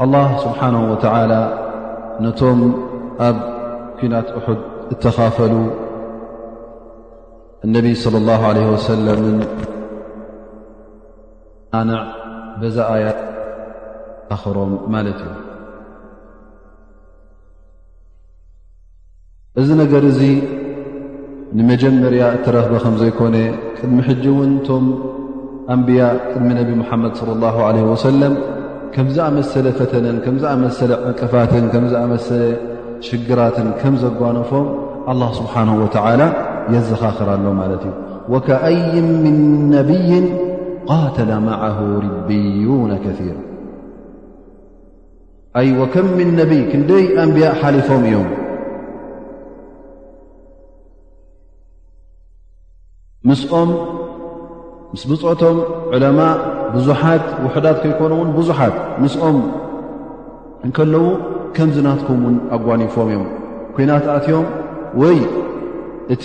الله سبحانه وتعالى نتم أب كناة أحد اتخافلوا النبي صلى الله عليه وسلم من نع بزا آيات أخرم ملت ي እዚ ነገር እዚ ንመጀመርያ እተረኽበ ከም ዘይኮነ ቅድሚ ሕጂ እውን እቶም ኣንብያ ቅድሚ ነቢ ሙሓመድ صለ ላሁ ለ ወሰለም ከምዝኣመሰለ ፈተነን ከምዝኣመሰለ ዕንቅፋትን ከምዝኣመሰለ ሽግራትን ከም ዘጓነፎም ኣላ ስብሓን ወተላ የዘኻኽር ኣሎ ማለት እዩ ወከኣይን ምን ነብይን ቃተለ ማዓሁ ርብዩነ ከር ኣይ ወከም ምን ነብይ ክንደይ ኣንብያ ሓሊፎም እዮም ምስኦም ምስ ብፆቶም ዕለማ ብዙሓት ውሕዳት ከይኮኑ እውን ብዙሓት ምስኦም እንከለዉ ከምዚ ናትኩም እውን ኣጓኒፎም እዮም ኩናት ኣትዮም ወይ እቲ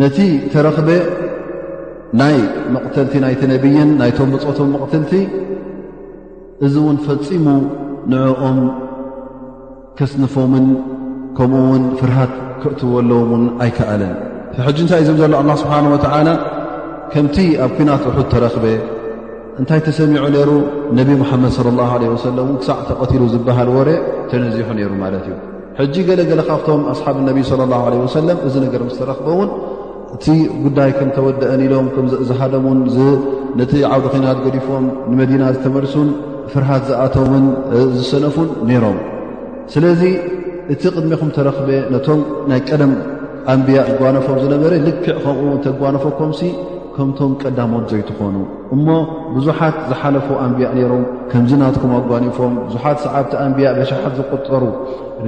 ነቲ ተረኽበ ናይ መቕተልቲ ናይቲ ነብይን ናይቶም ብፆቶም መቕትልቲ እዚ እውን ፈፂሙ ንዕኦም ከስንፎምን ከምኡ ውን ፍርሃት ክእትወለዎም ን ኣይከኣለን ሕጂ እንታይ እዞም ዘሎ ኣላ ስብሓን ወተዓላ ከምቲ ኣብ ኩናት ውሑድ ተረክበ እንታይ ተሰሚዑ ነይሩ ነቢ ሙሓመድ ለ ላ ለ ወሰለም ክሳዕ ተቐትሉ ዝበሃል ወረ ተነዚሑ ነይሩ ማለት እዩ ሕጂ ገለገለ ካብቶም ኣስሓብ ነቢ ለ ላ ለ ወሰለም እዚ ነገር ምስ ተረኽበ እውን እቲ ጉዳይ ከም ተወደአን ኢሎም ዝሃደሙን ነቲ ዓውዲ ኺናት ገዲፎም ንመዲና ዝተመልሱን ፍርሃት ዝኣቶምን ዝሰነፉን ነይሮም ስለዚ እቲ ቅድሚኹም ተረኽበ ነቶም ናይ ቀደም ኣንብያ ዝጓነፎም ዝነበረ ልክዕ ከምኡ ተጓነፈኮምሲ ከምቶም ቀዳሞት ዘይትኾኑ እሞ ብዙሓት ዝሓለፉ ኣንብያ ነይሮም ከምዚ ናትኩም ኣጓኒፎም ብዙሓት ሰዓብቲ ኣንብያ በሸሓት ዝቁጠሩ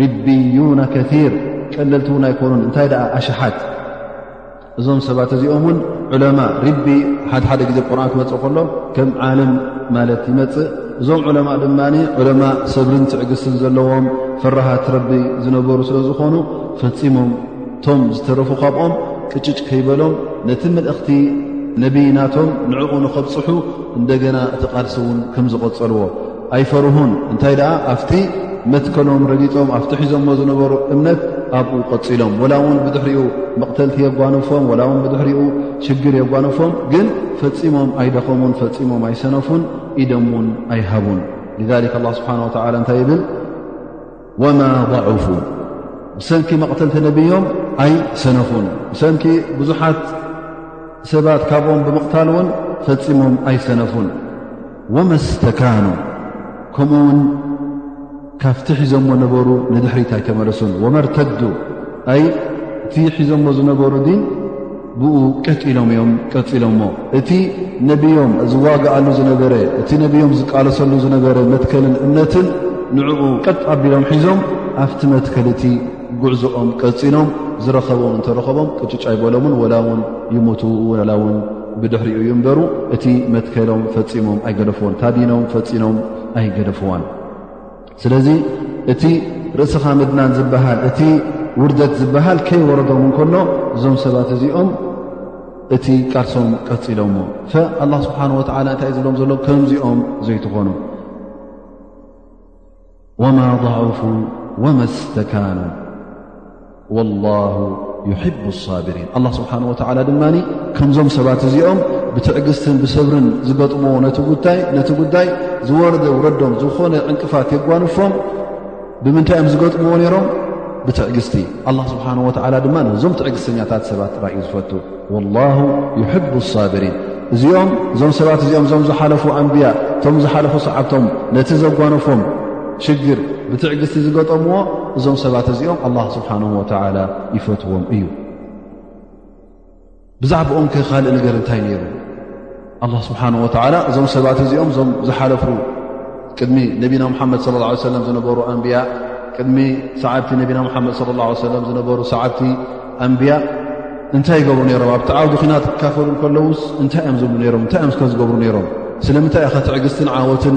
ርብዩና ከር ቀለልቲ እውን ኣይኮኑን እንታይ ደኣ ኣሸሓት እዞም ሰባት እዚኦም እውን ዑለማ ርቢ ሓደሓደ ግዜ ቁርን ክመፅእ ከሎ ከም ዓለም ማለት ይመፅእ እዞም ዑለማ ድማ ዑለማ ሰብርን ትዕግስትን ዘለዎም ፈራሃት ረቢ ዝነበሩ ስለ ዝኾኑ ፈፂሞም እቶም ዝተረፉ ካብኦም ቅጭጭ ከይበሎም ነቲ ምልእኽቲ ነቢይ ናቶም ንዕኡ ንኸብፅሑ እንደገና እቲ ቃልሲ እውን ከም ዝቐፀልዎ ኣይፈርሁን እንታይ ደኣ ኣብቲ መትከሎም ረጊፆም ኣብቲ ሒዞሞ ዝነበሩ እምነት ኣብኡ ቀፂሎም ወላ እውን ብድሕሪኡ መቕተልቲ የጓንፎም ወላ እውን ብድሕሪኡ ሽግር የጓንፎም ግን ፈፂሞም ኣይደኸሙን ፈፂሞም ኣይሰነፉን ኢደም እውን ኣይሃቡን ሊክ ኣላ ስብሓን ወተላ እንታይ ይብል ወማ ضዕፉ ብሰንኪ መቕተልቲ ነብዮም ኣይ ሰነፉን ብሰንኪ ብዙሓት ሰባት ካብኦም ብምቕታል እውን ፈፂሞም ኣይ ሰነፉን ወመ ስተካኑ ከምኡ ውን ካብቲ ሒዞሞ ነበሩ ንድሕሪት ኣይተመለሱን ወመርተዱ ኣይ እቲ ሒዞሞ ዝነበሩ ን ብኡ ቀጢሎም እዮም ቀፂሎሞ እቲ ነብዮም ዝዋግኣሉ ዝነበረ እቲ ነብዮም ዝቃለሰሉ ዝነበረ መትከልን እምነትን ንዕኡ ቀጥ ኣቢሎም ሒዞም ኣብቲ መትከል እቲ ጉዕዞኦም ቀፂሎም ዝረኸቦም እንተረኸቦም ቅጭጫ ይበሎምን ወላ እውን ይሙቱ ላ እውን ብድሕሪኡ ይንበሩ እቲ መትከሎም ፈፂሞም ኣይገደፍዎን ታዲኖም ፈፂኖም ኣይገደፍዋን ስለዚ እቲ ርእስኻ ምድናን ዝበሃል እቲ ውርደት ዝበሃል ከይወረዶም እንከሎ እዞም ሰባት እዚኦም እቲ ቃልሶም ቀፂሎሞ ኣላ ስብሓን ወላ እንታይ እዩ ዝብሎም ዘሎ ከምዚኦም ዘይትኾኑ ወማ ضዕፉ ወመስተካኑ ወላሁ ዩሕቡ ሳብሪን ኣላ ስብሓን ወተዓላ ድማ ከምዞም ሰባት እዚኦም ብትዕግስትን ብሰብርን ዝገጥምዎ ነቲ ጉዳይ ዝወረደ ውረዶም ዝኾነ ዕንቅፋት የጓንፎም ብምንታይ እዮም ዝገጥምዎ ነይሮም ብትዕግስቲ ኣላ ስብሓን ወተዓላ ድማ ነዞም ትዕግስተኛታት ሰባት ጥራይ እዩ ዝፈቱ ወላሁ ይሕቡ ሳብሪን እዚኦም እዞም ሰባት እዚኦም እዞም ዝሓለፉ ኣንብያ እቶም ዝሓለፉ ሰዓብቶም ነቲ ዘጓነፎም ሽግር ብትዕግስቲ ዝገጠምዎ እዞም ሰባት እዚኦም ኣላ ስብሓን ወተላ ይፈትዎም እዩ ብዛዕባኦም ከ ካልእ ነገር እንታይ ነይሩ ኣላ ስብሓን ወተዓላ እዞም ሰባት እዚኦም እዞም ዝሓለፉ ቅድሚ ነቢና ሙሓመድ ለ ላ ሰለም ዝነበሩ ኣንብያ ቅድሚ ሰዓብቲ ነቢና ሙሓመድ ለ ላ ሰለም ዝነበሩ ሰዓብቲ ኣንብያ እንታይ ይገብሩ ነይሮም ኣብቲ ዓውዲ ኩናት ክካፈሉ ከለውስ እንታይ እዮም ዝብሉ ነሮም እንታይ እዮም ከዝገብሩ ነይሮም ስለምንታይ ኢኸ ትዕግስትን ዓወትን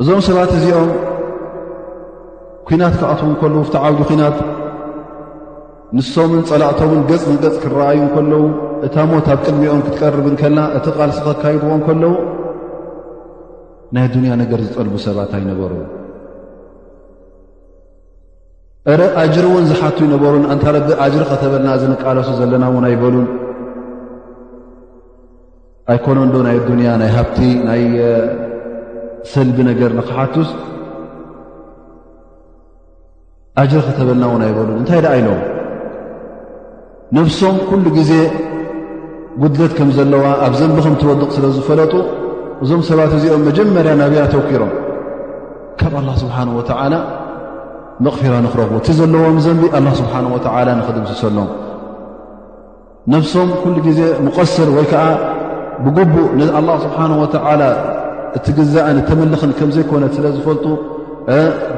እዞም ሰባት እዚኦም ኩናት ክኣትዉ ከለዉ ፍቲ ዓውዲ ኩናት ንሶምን ፀላእቶምን ገፅ ንገፅ ክረኣዩ ከለዉ እታ ሞት ኣብ ቅድሚኦም ክትቀርብ ከላ እቲ ቓልሲ ከካይድዎ ከለዉ ናይ ኣዱንያ ነገር ዝጠልቡ ሰባት ኣይነበሩ እረ ኣጅሪ እውን ዝሓቱ ይነበሩን ኣንታ ረቢ ኣጅሪ ከተበልና ዝንቃለሱ ዘለና እውን ኣይበሉን ኣይኮነንዶ ናይ ኣዱንያ ናይ ሃብቲ ናይ ሰልቢ ነገር ንክሓቱስ ኣጅር ክተበልና እውን ኣይበሉን እንታይ ደኣ ኢሎም ነፍሶም ኩሉ ግዜ ጉድለት ከም ዘለዋ ኣብ ዘንቢ ከም ትወድቕ ስለ ዝፈለጡ እዞም ሰባት እዚኦም መጀመርያ ናብያ ተውኪሮም ካብ ኣላ ስብሓን ወተዓላ መቕፊራ ንክረኽቡ እቲ ዘለዎም ዘንቢ ኣላ ስብሓን ወተዓላ ንክድምስሰሎም ነብሶም ኩሉ ግዜ ሙቀስር ወይ ከዓ ብጉቡእ ንኣላ ስብሓን ወተላ እትግዛእን እተምልኽን ከም ዘይኮነት ስለ ዝፈልጡ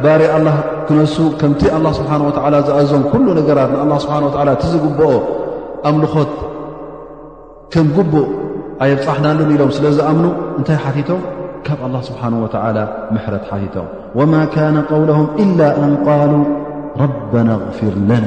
ባር ኣላ ክነሱ ከምቲ ኣላ ስብሓን ወላ ዝኣዞም ኩሉ ነገራት ንኣላ ስብሓን ወላ እቲ ዝግብኦ ኣምልኾት ከም ጉቡእ ኣየብፃሕናሉን ኢሎም ስለ ዝኣምኑ እንታይ ሓቲቶም ካብ ኣላ ስብሓን ወተላ ምሕረት ሓቲቶም ወማ ካነ ቀውሎም ኢላ ኣን ቃሉ ረበና ኣግፊር ለና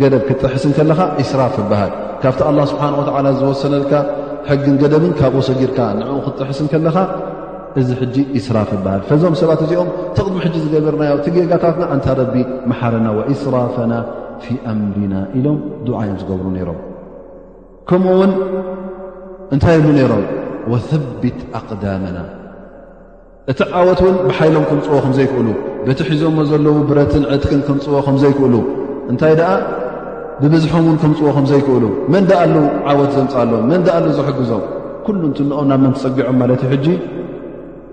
ገደብ ክትጥሕስ እንከለኻ ኢስራፍ ይበሃል ካብቲ ኣላ ስብሓን ወተዓላ ዝወሰነልካ ሕግን ገደብን ካብኡ ሰጊርካ ንዕኡ ክትጥሕስ እንከለኻ እዚ ሕጂ ኢስራፍ ይበሃል ፈዞም ሰባት እዚኦም ተቕድሚ ሕጂ ዝገበርናዮ እቲ ጌጋታትና ኣንታ ረቢ መሓረና ወኢስራፈና ፊ ኣምሪና ኢሎም ዱዓ እዮም ዝገብሩ ነይሮም ከምኡ ውን እንታይ ይብሉ ነይሮም ወብት ኣቅዳመና እቲ ዓወት እውን ብሓይሎም ክምፅዎ ከም ዘይክእሉ በቲ ሒዞሞ ዘለዉ ብረትን ዕጥቅን ክምፅዎ ከም ዘይክእሉ እንታይ ደኣ ብብዝሖም እውን ክምፅዎ ከም ዘይክእሉ መን ደኣሉ ዓወት ዘምፃኣሎም መን ደኣሉ ዝሕግዞም ኩሉ እንትንኦም ናብ መን ትፀጊዖም ማለት እዩ ሕጂ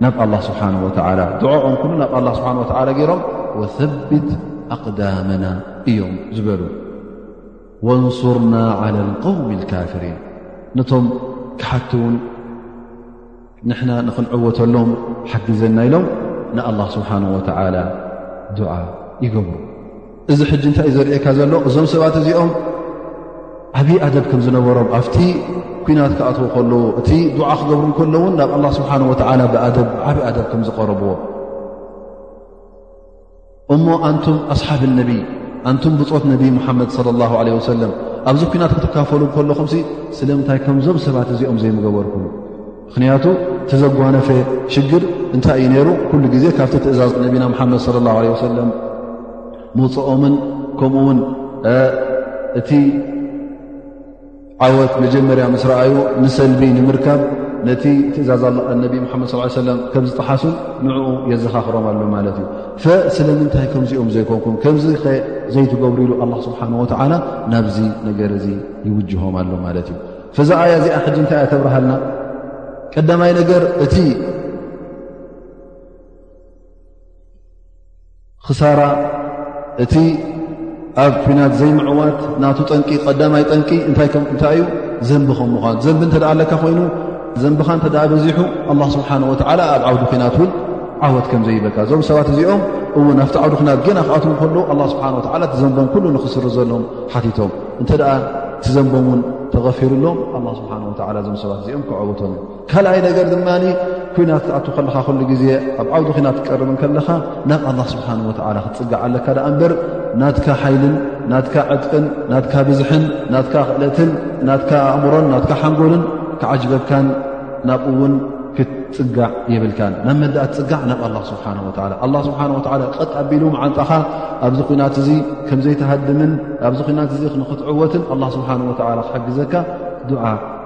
ናብ ኣላ ስብሓን ወተዓላ ድዖኦም ኩሉ ናብ ኣላ ስብሓን ወተዓላ ገይሮም ወሰቢት ኣቅዳመና እዮም ዝበሉ ወንሱርና ዓላ ልቀውሚ ልካፍሪን ነቶም ክሓቲ እውን ንሕና ንክንዕወተሎም ሓግዘና ኢሎም ንኣላህ ስብሓን ወተዓላ ድዓ ይገብሩ እዚ ሕጂ እንታይ እዩ ዘርእካ ዘሎ እዞም ሰባት እዚኦም ዓብዪ ኣደብ ከም ዝነበሮም ኣብቲ ኩናት ክኣትዎ ከለዎ እቲ ድዓ ክገብሩ ከሎ እውን ናብ ኣላ ስብሓን ወተዓላ ብኣደብ ዓብዪ ኣደብ ከም ዝቐረብዎ እሞ ኣንቱም ኣስሓብ ነቢ ኣንቱም ብፆት ነቢ ሙሓመድ ለ ላ ለ ወሰለም ኣብዚ ኩናት ክትካፈሉ ከለኹም ስለምንታይ ከምዞም ሰባት እዚኦም ዘይምገበርኩም ምኽንያቱ ተዘጓነፈ ሽግር እንታይ እዩ ነይሩ ኩሉ ግዜ ካብቲ ትእዛዝ ነቢና ሓመድ ለ ላ ለ ወሰለም መውፅኦምን ከምኡውን እቲ ዓወት መጀመርያ ምስ ረኣዩ ንሰልቢ ንምርካብ ነቲ ትእዛዝ ነቢ ሓመድ ስ ሰለም ከም ዝጠሓሱ ንዕኡ የዘኻኽሮም ኣሎ ማለት እዩ ስለምንታይ ከምዚኦም ዘይኮንኩም ከምዚ ዘይትገብሩ ኢሉ ኣላ ስብሓን ወተዓላ ናብዚ ነገር እዚ ይውጅሆም ኣሎ ማለት እዩ ፈዛ ኣያ እዚኣ ሕጂ እንታይ እያ ተብርሃልና ቀዳማይ ነገር እቲ ክሳራ እቲ ኣብ ኩናት ዘይምዕዋት ናቱ ጠንቂ ቀዳማይ ጠንቂ እንታይ እዩ ዘንቢ ከም ምዃኑ ዘንቢ እንተ ኣለካ ኮይኑ ዘንብኻ እንተ በዚሑ ኣላ ስብሓን ወላ ኣብ ዓውዲ ኩናት እውን ዓወት ከም ዘይበካ እዞም ሰባት እዚኦም እውን ኣብቲ ዓውዲ ኩናት ገና ክኣት ከሎ ኣላ ስብሓን ወላ እቲ ዘንቦም ኩሉ ንክስር ዘሎም ሓቲቶም እንተ እቲ ዘንቦም እውን ተቐፊሩሎም ኣላ ስብሓን ወላ እዞም ሰባት እዚኦም ክዐውቶም እዩ ካልኣይ ነገር ድማ ኩናት ትኣቱ ከለኻ ኩሉ ግዜ ኣብ ዓውዲ ኩናት ትቀርብ ከለኻ ናብ ኣላ ስብሓን ወላ ክትፅጋዓ ኣለካ ደኣ እምበር ናትካ ሓይልን ናትካ ዕጥቅን ናትካ ብዝሕን ናትካ ክእለትን ናትካ ኣእምሮን ናትካ ሓንጎልን ክዓጅበካን ናብኡ እውን ክትፅጋዕ የብልካን ናብ መዳእ ትፅጋዕ ናብ ኣላ ስብሓን ወላ ኣላ ስብሓን ወላ ቀጥ ኣቢሉ መዓንጣኻ ኣብዚ ኩናት እዚ ከምዘይተሃድምን ኣብዚ ኩናት እዚ ንክትዕወትን ኣላ ስብሓን ወላ ክሕግዘካ ድዓ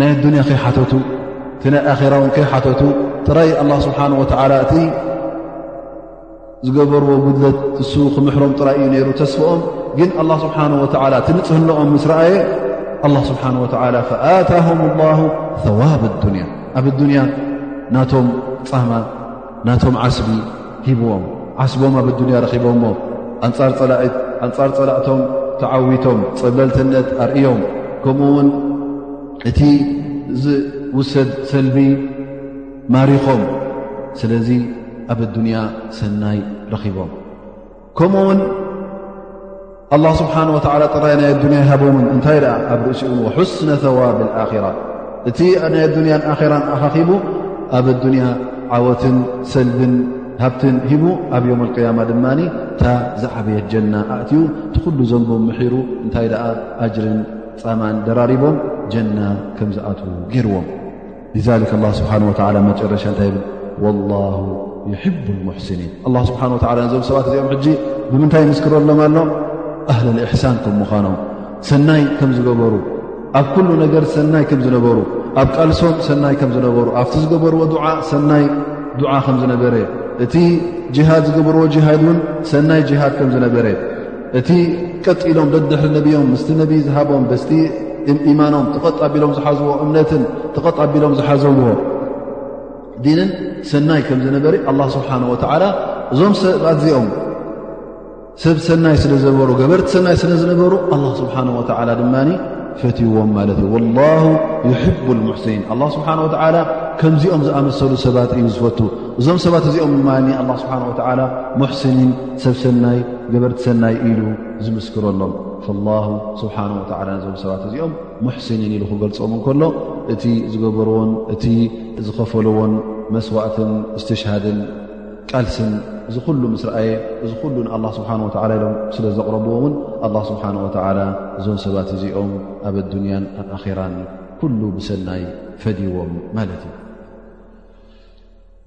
ናይ ኣዱንያ ከይሓተቱ እቲ ናይ ኣኼራ ውን ከይሓተቱ ጥራይ ኣላ ስብሓን ወተዓላ እቲ ዝገበርዎ ጉድለት እሱ ክምሕሮም ጥራይ እዩ ነይሩ ተስፍኦም ግን ኣላ ስብሓን ወተላ እቲ ንፅህነኦም ምስ ረኣየ ኣላ ስብሓን ወተላ ፈኣታሁም ላሁ ተዋብ ኣዱንያ ኣብ ኣዱንያ ናቶም ፃማ ናቶም ዓስቢ ሂብዎም ዓስቦም ኣብ ኣዱንያ ረኺቦሞ ኣንጻር ፀላዒት ኣንጻር ፀላዕቶም ተዓዊቶም ፀብለልትነት ኣርእዮም ከምኡ ውን እቲ ዝውሰድ ሰልቢ ማሪኾም ስለዚ ኣብ ኣዱንያ ሰናይ ረኺቦም ከምኡ ውን ኣላ ስብሓን ወተላ ጥራይ ናይ ኣዱንያ ሃቦምን እንታይ ደኣ ኣብ ርእሲኡ ወሑስነ ተዋብ ኣራ እቲ ናይ ኣዱንያን ኣራን ኣኻኺቡ ኣብ ኣዱንያ ዓወትን ሰልብን ሃብትን ሂቡ ኣብ ዮም ቅያማ ድማ እታ ዝዓበየት ጀና ኣእትዩ እቲ ኩሉ ዘንቦም ምሒሩ እንታይ ደኣ ኣጅርን ፃማን ደራሪቦም ጀና ከም ዝኣትዉ ገይርዎም ሊዛሊክ ኣላ ስብሓን ወተዓላ መጨረሻ እንታይ ይብል ወላሁ ይሕቡ ልሙሕስኒን ኣላ ስብሓን ወተዓላ ነዞም ሰባት እዚኦም ሕጂ ብምንታይ ይምስክረሎም ኣሎ ኣህለ ልእሕሳን ከም ምዃኖም ሰናይ ከም ዝገበሩ ኣብ ኩሉ ነገር ሰናይ ከም ዝነበሩ ኣብ ቃልሶም ሰናይ ከም ዝነበሩ ኣብቲ ዝገበርዎ ዱዓ ሰናይ ዱዓ ከም ዝነበረ እቲ ጅሃድ ዝገበርዎ ጅሃድ እውን ሰናይ ጅሃድ ከም ዝነበረ እቲ ቀጢሎም ደድሕሪ ነብዮም ምስቲ ነቢ ዝሃቦም በስቲ ኢማኖም ተቐጥ ኣቢሎም ዝሓዝዎ እምነትን ተቐጥ ኣቢሎም ዝሓዘዎ ዲንን ሰናይ ከም ዝነበሪ ኣላ ስብሓን ወተዓላ እዞም ሰባት እዚኦም ሰብ ሰናይ ስለ ዘበሩ ገበርቲ ሰናይ ስለ ዝነበሩ ኣላ ስብሓን ወተዓላ ድማ ፈትዎም ማለት እዩ ወላሁ ይሕቡ ልሙሕሲኒን ኣላ ስብሓን ወተዓላ ከምዚኦም ዝኣመሰሉ ሰባት እዩ ዝፈቱ እዞም ሰባት እዚኦም ድማ ኣላ ስብሓን ወተዓላ ሙሕሲኒን ሰብ ሰናይ ገበርቲ ሰናይ ኢሉ ዝምስክረሎም ላሁ ስብሓን ወላ ዞም ሰባት እዚኦም ሙሕሲኒን ኢሉ ክገልፆም እንከሎ እቲ ዝገበርዎን እቲ ዝኸፈለዎን መስዋእትን እስትሽሃድን ቃልስን እዚ ኩሉ ምስ ረኣየ እዚ ኩሉ ንኣላ ስብሓን ወላ ኢሎም ስለ ዘቕረብዎ እውን ኣላ ስብሓን ወላ እዞም ሰባት እዚኦም ኣብ ኣዱንያን ኣብ ኣኼራን ኩሉ ብሰናይ ፈድዎም ማለት እዩ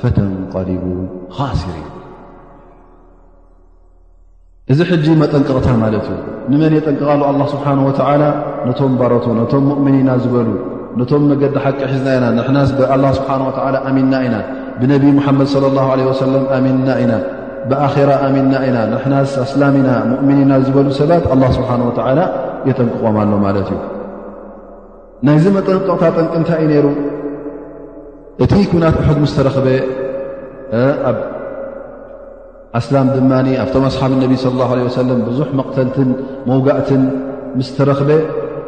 ፈተንቀሊቡ ኻሲሪን እዚ ሕጂ መጠንቀቕታ ማለት እዩ ንመን የጠንቀቓሉ ኣላ ስብሓን ወተላ ነቶም ባሮቱ ነቶም ሙእምኒና ዝበሉ ነቶም መገዲ ሓቂ ሒዝና ኢና ንሕና ብኣላ ስብሓን ወላ ኣሚንና ኢና ብነቢ ሙሓመድ ለ ላ ለ ወሰለም ኣሚንና ኢና ብኣኼራ ኣሚንና ኢና ንሕና ኣስላሚና ሙእምኒና ዝበሉ ሰባት ኣላ ስብሓን ወተላ የጠንቅቖም ኣሎ ማለት እዩ ናይዚ መጠንቀቕታ ጠንቂ እንታይ እዩ ነይሩ እቲ ኩናት እሑድ ምስ ተረኽበ ኣብ ኣስላም ድማ ኣብቶም ኣስሓብ ነቢ ስለ ላ ለ ወሰለም ብዙሕ መቕተልትን መውጋእትን ምስ ተረኽበ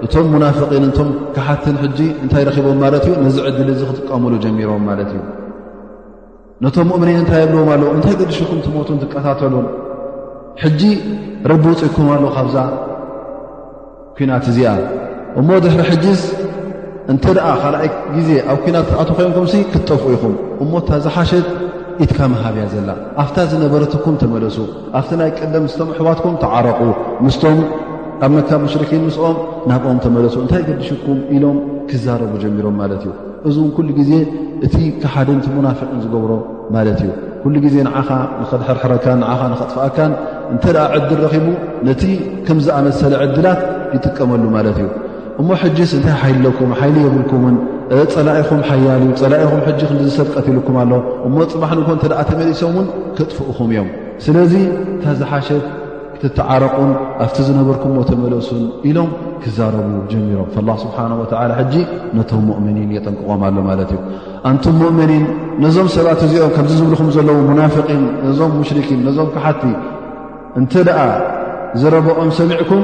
እቶም ሙናፍቒን እቶም ካሓትን ሕጂ እንታይ ረኺቦም ማለት እዩ ነዚ ዕድል እዚ ክጥቀምሉ ጀሚሮም ማለት እዩ ነቶም ሙእምኒን እንታይ የብልዎም ኣሎ እንታይ ገድሽኩም ትሞቱን ትቀታተሉን ሕጂ ረቢ ውፅኩም ኣሎ ካብዛ ኩናት እዚኣ እሞ ድሕሪ ሕጂስ እንተ ደኣ ካልኣይ ግዜ ኣብ ኩናት ትኣት ኮይንኩም ሲ ክትጠፍኡ ኢኹም እሞ እታ ዝሓሸት ኢትካ መሃብያ ዘላ ኣብታ ዝነበረትኩም ተመለሱ ኣብቲ ናይ ቀደም ምስቶም ኣሕዋትኩም ተዓረቑ ምስቶም ኣብ መካብ ሙሽርኪን ምስኦም ናብኦም ተመለሱ እንታይ ገድሽኩም ኢሎም ክዛረቡ ጀሚሮም ማለት እዩ እዚ እውን ኩሉ ግዜ እቲ ክሓድን እቲ ሙናፍቅን ዝገብሮ ማለት እዩ ኩሉ ግዜ ንዓኻ ንኸድሕርሕረካን ንዓኻ ንኸጥፍኣካን እንተ ደኣ ዕድል ረኺቡ ነቲ ከም ዝኣመሰለ ዕድላት ይጥቀመሉ ማለት እዩ እሞ ሕጅስ እንታይ ሓይለኩም ሓይሊ የብልኩምን ፀላኢኹም ሓያል እዩ ፀላኢኹም ሕጂ ክንዲ ዝሰብ ቀትልኩም ኣሎ እሞ ፅባሕ ንግሆ እንተ ደኣ ተመሊሶም እውን ከጥፍእኹም እዮም ስለዚ እታ ዝሓሸት ትተዓረቑን ኣብቲ ዝነበርኩምዎ ተመለሱን ኢሎም ክዛረቡ ጀሚሮም ላ ስብሓን ወላ ሕጂ ነቶም ሙእምኒን የጠንቅቖም ኣሎ ማለት እዩ ኣንቱም ሙእምኒን ነዞም ሰባት እዚኦም ከምዚ ዝብልኹም ዘለዉ ሙናፍቒን ነዞም ሙሽርኪን ነዞም ክሓቲ እንተ ደኣ ዝረብኦም ሰሚዕኩም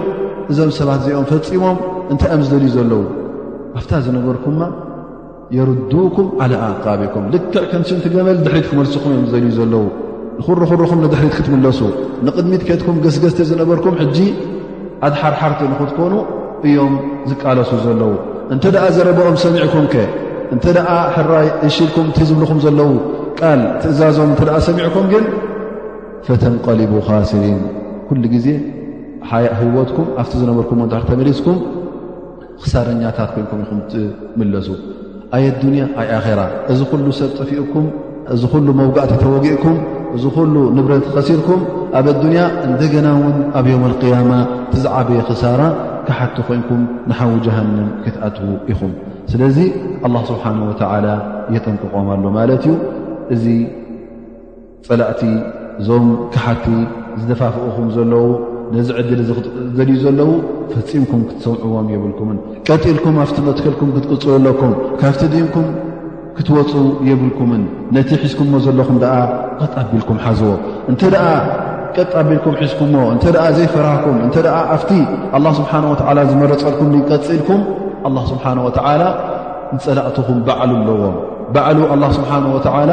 እዞም ሰባት እዚኦም ፈፂሞም እንታይእዮም ዝደልዩ ዘለዉ ኣብታ ዝነበርኩማ የርዱኩም ዓላ ኣዕቃቢኩም ልክዕ ከም ሽንቲ ገመል ድሕሪት ክመልስኹም እዮም ዝዘልዩ ዘለዉ ንኹርኹርኹም ንድሕሪት ክትምለሱ ንቕድሚት ከትኩም ገስገስቲ ዝነበርኩም ሕጂ ኣድሓርሓርቲ ንክትኮኑ እዮም ዝቃለሱ ዘለዉ እንተ ደኣ ዘረበኦም ሰሚዕኩም ከ እንተ ደኣ ሕራይ እሽልኩም እቲ ዝብልኹም ዘለዉ ቃል ትእዛዞም እንተ ደኣ ሰሚዕኩም ግን ፈተንቀሊቡ ካስሪን ኩሉ ግዜ ሓያ ህወትኩም ኣብቲ ዝነበርኩምዎ ንድሕር ተመሊስኩም ክሳረኛታት ኮይንኩም ኢኹም ትምለሱ ኣየ ኣዱንያ ኣይ ኣኼራ እዚ ኩሉ ሰብ ጠፊኡኩም እዚ ኩሉ መውጋእቲ ተወጊእኩም እዚ ኩሉ ንብረት ኸሲርኩም ኣብ ኣዱንያ እንደገና እውን ኣብ ዮም ኣልቅያማ ትዝዓበየ ክሳራ ክሓቲ ኮይንኩም ንሓዊ ጀሃንም ክትኣትዉ ኢኹም ስለዚ ኣላ ስብሓን ወተዓላ የጠንቅቖም ኣሎ ማለት እዩ እዚ ጸላእቲ እዞም ክሓቲ ዝደፋፍኡኹም ዘለዉ ነዚ ዕድል እዚ ክደልዩ ዘለዉ ፈጺምኩም ክትሰምዕዎም የብልኩምን ቀጢልኩም ኣብቲ መትከልኩም ክትቅጽሉ ኣለኩም ካብቲ ድንኩም ክትወፁ የብልኩምን ነቲ ሒዝኩሞ ዘለኹም ደኣ ቀጥ ኣቢልኩም ሓዝዎ እንተ ደኣ ቀጥ ኣቢልኩም ሒዝኩሞ እንተ ደኣ ዘይፈራህኩም እንተ ደኣ ኣብቲ ኣላ ስብሓን ወተዓላ ዝመረፀልኩም ቀፂልኩም ኣላ ስብሓን ወተዓላ ንፀላእትኹም ባዕሉ ኣለዎም ባዕሉ ኣላ ስብሓን ወተዓላ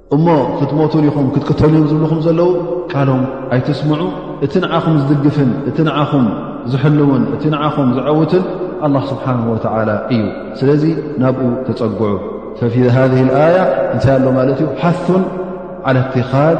እሞ ክትሞቱን ኢኹም ክትቅተሉ እዮም ዝብልኹም ዘለዉ ቃሎም ኣይትስምዑ እቲ ንዓኹም ዝድግፍን እቲ ንዓኹም ዝሕልውን እቲ ንዓኹም ዝዐውትን ኣላ ስብሓን ወተዓላ እዩ ስለዚ ናብኡ ተፀግዑ ፈፊ ሃ ኣያ እንታይ ኣሎ ማለት እዩ ሓን ዓላ እትኻድ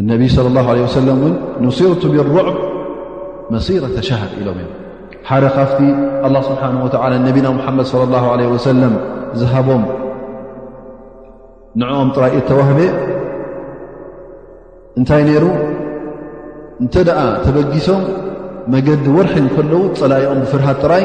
እነቢ ስለ ላ ለ ወሰለም እውን ንስርቱ ብሩዕ መሲረተ ሻሃር ኢሎም እዮም ሓደ ካብቲ ኣላ ስብሓን ወላ ነቢና ሙሓመድ ለ ላ ለ ወሰለም ዝሃቦም ንዕኦም ጥራይ እተዋህበ እንታይ ነይሩ እንተ ደኣ ተበጊሶም መገዲ ወርሒ ንከለዉ ፀላኢኦም ብፍርሃት ጥራይ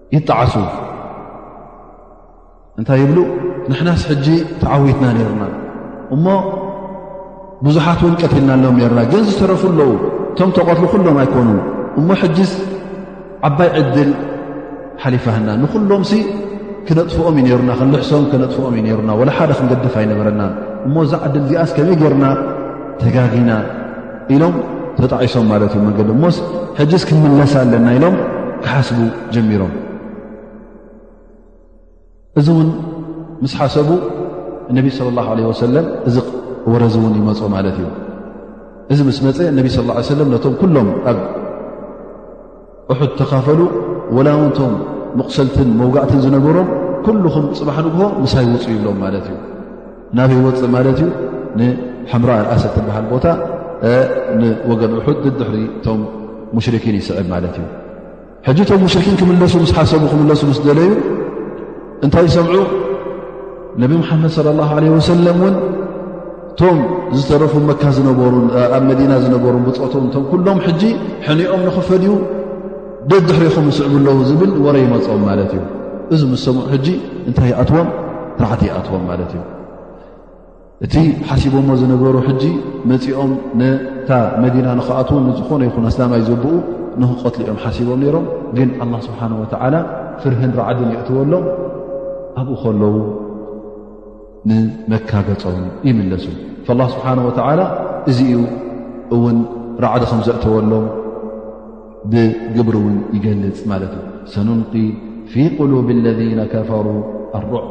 ይጣዓሱ እንታይ ይብሉ ንሕናስ ሕጂ ተዓዊትና ነርና እሞ ብዙሓት እውን ቀትልና ኣሎም ነርና ግን ዝተረፉ ኣለዉ እቶም ተቐትሉ ኩሎም ኣይኮኑ እሞ ሕጂስ ዓባይ ዕድል ሓሊፋህና ንኩሎም ሲ ክነጥፍኦም እዩ ነሩና ክንልሕሶም ክነጥፍኦም እዩ ነሩና ወላ ሓደ ክንገድፍ ኣይነበረና እሞ እዛ ዕድል እዚኣስ ከመይ ገርና ተጋጊና ኢሎም ተጣዒሶም ማለት እዩ መንገዲ እሞስ ሕጅስ ክንምለሳ ኣለና ኢሎም ክሓስቡ ጀሚሮም እዚ እውን ምስ ሓሰቡ እነቢ ስለ ላሁ ለ ወሰለም እዚ ወረዚ እውን ይመፁ ማለት እዩ እዚ ምስ መፀ እነቢ ስ ሰለም ነቶም ኩሎም ኣብ እሑድ ተኻፈሉ ወላ ውንቶም መቕሰልትን መውጋእትን ዝነበሮም ኩልኹም ፅባሕ ንግሆ ምሳይ ውፅ ይብሎም ማለት እዩ ናበይ ወፅ ማለት እዩ ንሓምራ ኣልኣሰ ትበሃል ቦታ ንወገን እሑድ ድድሕሪ እቶም ሙሽርኪን ይስዕብ ማለት እዩ ሕጂ እቶም ሙሽርኪን ክምለሱ ምስ ሓሰቡ ክምለሱ ምስ ደለዩ እንታይ ይሰምዑ ነቢ ሙሓመድ صለ ላሁ ለ ወሰለም እውን እቶም ዝተረፉ መካ ዝነበሩ ኣብ መዲና ዝነበሩ ብፆቶም እቶም ኩሎም ሕጂ ሕኒኦም ንኽፈድዩ ደድሕሪኹም ይስዕቡ ኣለዉ ዝብል ወረ ይመፆም ማለት እዩ እዚ ምስ ሰምዑ ሕጂ እንታይ ይኣትዎም ራዕዲ ይኣትዎም ማለት እዩ እቲ ሓሲቦሞ ዝነበሩ ሕጂ መፂኦም ነታ መዲና ንክኣትው ንዝኾነ ይኹን ኣስላማይ ዘብኡ ንክቀትሉ እዮም ሓሲቦም ነይሮም ግን ኣላ ስብሓን ወተዓላ ፍርህን ራዓድን የእትወሎም ኣብኡ ከለዉ ንመካ ገፆም ይምለሱ ላ ስብሓን ወተዓላ እዚ እዩ እውን ራዕዲ ከም ዘእተወሎም ብግብሪ እውን ይገልፅ ማለት እዩ ሰኑንቂ ፊ ቁሉብ ለذነ ከፈሩ ኣሩዕ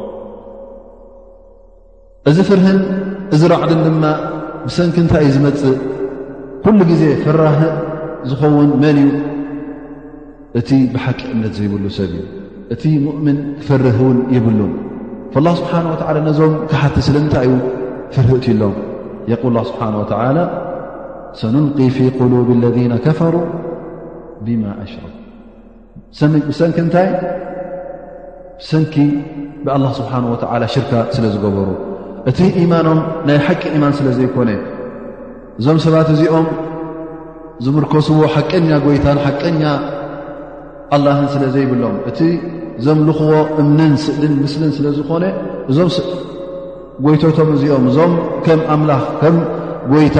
እዚ ፍርህን እዚ ራዕድን ድማ ብሰንኪ እንታይ እዩ ዝመፅእ ኩሉ ግዜ ፍራህ ዝኸውን መን እዩ እቲ ብሓቂ እምነት ዘይብሉ ሰብ እዩ እቲ ሙእምን ክፈርህ እውን ይብሉን ላ ስብሓን ወላ ነዞም ክሓቲ ስለምንታይ እዩ ፍርህ እቲ ሎም የቁል ላ ስብሓን ወተላ ሰኑልቂ ፊ ቁሉብ ለذነ ከፈሩ ብማ ኣሽረኩ ብሰንኪ እንታይ ብሰንኪ ብኣላ ስብሓን ወተዓላ ሽርካ ስለ ዝገበሩ እቲ ኢማኖም ናይ ሓቂ ኢማን ስለ ዘይኮነ እዞም ሰባት እዚኦም ዝምርከስዎ ሓቀኛ ጎይታን ሓቀኛ ኣላህን ስለ ዘይብሎም እቲ ዘምልኽዎ እምንን ስእልን ምስልን ስለ ዝኾነ እዞም ጎይቶቶም እዚኦም እዞም ከም ኣምላኽ ከም ጎይታ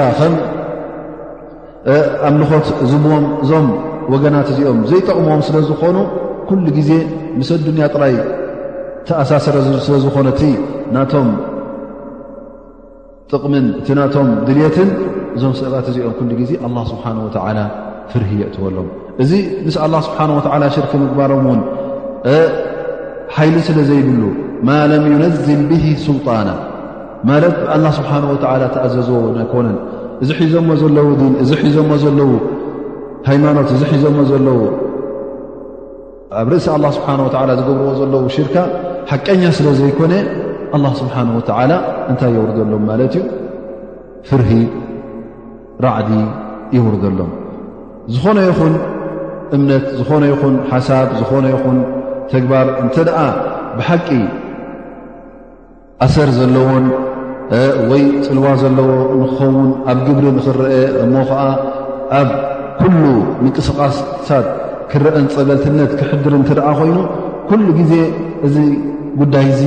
ኣምልኾት ዝብዎም እዞም ወገናት እዚኦም ዘይጠቕምዎም ስለ ዝኾኑ ኩሉ ግዜ ምስ ኣዱንያ ጥራይ ተኣሳሰረ ስለ ዝኾነ እቲ ናቶም ጥቕምን እቲ ናቶም ድልትን እዞም ሰባት እዚኦም ኩሉ ግዜ ኣላ ስብሓን ወተዓላ ፍርሂ የእትወሎም እዚ ምስ ኣላ ስብሓን ወተዓላ ሽርክ ምግባሮም እውን ሓይሊ ስለ ዘይብሉ ማ ለም ዩነዝል ብሂ ስልጣና ማለት ብኣላ ስብሓን ወተዓላ ተኣዘዝዎ እውን ኣይኮነን እዚ ሒዞሞ ዘለዉ ን እዚ ሒዞሞ ዘለዉ ሃይማኖት እዚ ሒዞሞ ዘለዉ ኣብ ርእሲ ኣላ ስብሓን ወተዓላ ዝገብርዎ ዘለዉ ሽርካ ሓቀኛ ስለ ዘይኮነ ኣላ ስብሓን ወተዓላ እንታይ የውርደሎም ማለት እዩ ፍርሂ ራዕዲ የውርደሎም ዝኾነ ይኹን እምነት ዝኾነ ይኹን ሓሳብ ዝኾነ ይኹን ተግባር እንተ ደኣ ብሓቂ ኣሰር ዘለዎን ወይ ፅልዋ ዘለዎ ንክኸውን ኣብ ግብሪ ንክረአ እሞ ከዓ ኣብ ኩሉ ምንቅስቃስሳት ክረአን ፀገልትነት ክሕድር እንትደኣ ኮይኑ ኩሉ ግዜ እዚ ጉዳይ እዚ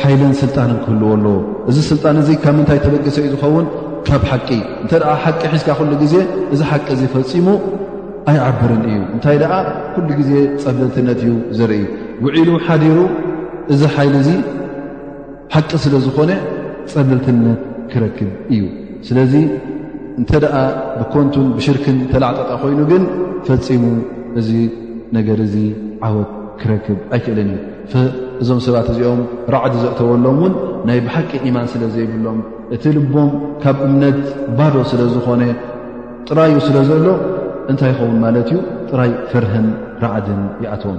ሓይልን ስልጣንን ክህልዎ ኣለዎ እዚ ስልጣን እዚ ካብ ምንታይ ተበጊሰ እዩ ዝኸውን ካብ ሓቂ እንተ ሓቂ ሒዝካ ኩሉ ግዜ እዚ ሓቂ እዚ ፈፂሙ ኣይዓብርን እዩ እንታይ ደኣ ኩሉ ግዜ ፀብለልትነት እዩ ዘርኢ ውዒሉ ሓዲሩ እዚ ሓይሊ እዚ ሓቂ ስለ ዝኾነ ፀብልልትነት ክረክብ እዩ ስለዚ እንተ ደኣ ብኮንቱን ብሽርክን ተላዕጠጠ ኮይኑ ግን ፈፂሙ እዚ ነገር እዚ ዓወት ክረክብ ኣይክእልን እዩ እዞም ሰባት እዚኦም ራዕዲ ዘእተወሎም እውን ናይ ብሓቂ ኢማን ስለ ዘይብሎም እቲ ልቦም ካብ እምነት ባዶ ስለ ዝኾነ ጥራዩ ስለ ዘሎ እንታይ ይኸውን ማለት እዩ ጥራይ ፍርህን ራዕድን ይኣትዎም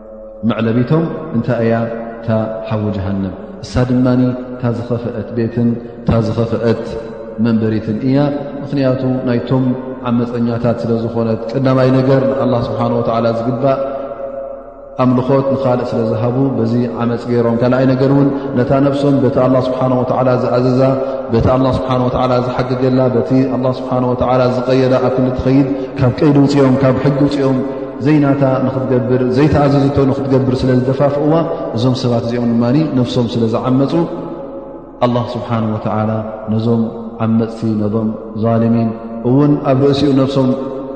መዕለቢቶም እንታይ እያ እታ ሓዊ ጀሃንም እሳ ድማ እታ ዝኸፍአት ቤትን እታ ዝኸፍአት መንበሪትን እያ ምኽንያቱ ናይቶም ዓመፀኛታት ስለ ዝኾነት ቀዳማይ ነገር ንኣላ ስብሓን ወተዓላ ዝግባእ ኣምልኾት ንካልእ ስለ ዝሃቡ በዚ ዓመፅ ገይሮም ካልኣይ ነገር እውን ነታ ነፍሶም በቲ ኣላ ስብሓን ወተዓላ ዝኣዘዛ በቲ ኣላ ስብሓን ወተዓላ ዝሓገገላ በቲ ኣላ ስብሓን ወተዓላ ዝቀየዳ ኣብ ክልትኸይድ ካብ ቀይዲ ውፅኦም ካብ ሕጊ ውፅኦም ዘይናታ ንክትገብር ዘይተኣዘዝቶ ንክትገብር ስለ ዝደፋፍእዋ እዞም ሰባት እዚኦም ድማ ነፍሶም ስለ ዝዓመፁ ኣላ ስብሓን ወተላ ነዞም ዓመፅቲ ነዞም ዛልሚን እውን ኣብ ርእሲኡ ነፍሶም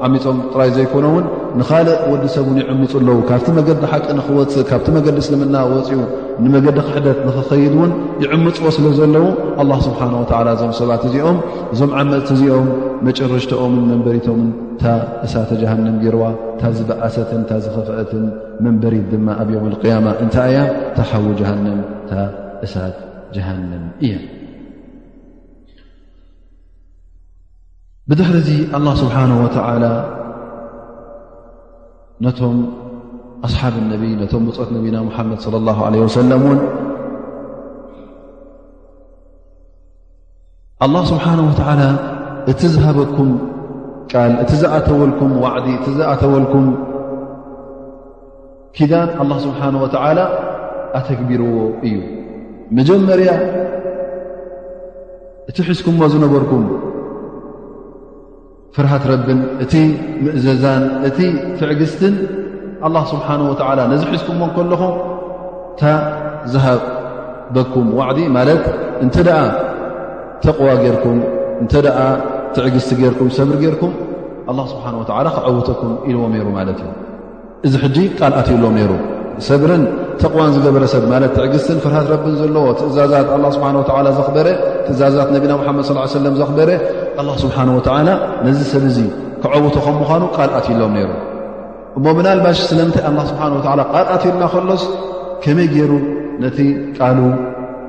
ዓሚፆም ጥራይ ዘይኮነ እውን ንኻልእ ወዲ ሰብ እውን ይዕምፁ ኣለዉ ካብቲ መገዲ ሓቂ ንክወፅእ ካብቲ መገዲ እስልምና ወፅኡ ንመገዲ ክሕደት ንክኸይድ እውን ይዕምፅዎ ስለ ዘለዉ ኣላ ስብሓን ወላ እዞም ሰባት እዚኦም እዞም ዓመፅቲ እዚኦም መጨረሽትኦምን መንበሪቶምን እታ እሳተ ጀሃንም ጊርዋ እታ ዝበኣሰትን እታ ዝኸፍአትን መንበሪት ድማ ኣብ ዮም ቅያማ እንታይ እያ እታ ሓዊ ጀሃንም እታ እሳት ጀሃንም እያ ብድሕሪ እዚ ኣላ ስብሓን ወተዓላ ነቶም ኣስሓብ ነቢ ነቶም ብፆት ነቢና ሙሓመድ ለ ላ ለ ወሰለም እውን ኣላ ስብሓን ወተዓላ እቲ ዝሃበኩም ቃል እቲ ዝኣተወልኩም ዋዕዲ እቲ ዝኣተወልኩም ኪዳን ኣላ ስብሓን ወተዓላ ኣተግቢርዎ እዩ መጀመርያ እቲ ሒዝኩሞ ዝነበርኩም ፍርሃት ረብን እቲ ምእዘዛን እቲ ትዕግስትን ኣላ ስብሓን ወተዓላ ነዚ ሒዝኩሞ ከለኹም እታ ዝሃበኩም ዋዕዲ ማለት እንተ ደኣ ተቕዋ ጌርኩም እንተ ደኣ ትዕግስቲ ጌርኩም ሰብሪ ጌርኩም ኣላ ስብሓን ወተዓላ ክዐውተኩም ኢልዎም ነይሩ ማለት እዩ እዚ ሕጂ ቃል ኣትዩሎም ነይሩ ሰብርን ተቕዋን ዝገበረ ሰብ ማለት ትዕግስትን ፍርሃት ረብን ዘለዎ ትእዛዛት ኣላ ስብሓን ወተዓላ ዘኽበረ ትእዛዛት ነቢና ሙሓመድ ስ ሰለም ዘኽበረ ኣላ ስብሓን ወተዓላ ነዚ ሰብ እዙ ክዐውቶ ከም ምዃኑ ቃል ኣትዩሎም ነይሩ እሞ ምናልባሽ ስለምንታይ ኣላ ስብሓን ወተዓላ ቃል ኣትዩልና ከሎስ ከመይ ገይሩ ነቲ ቃሉ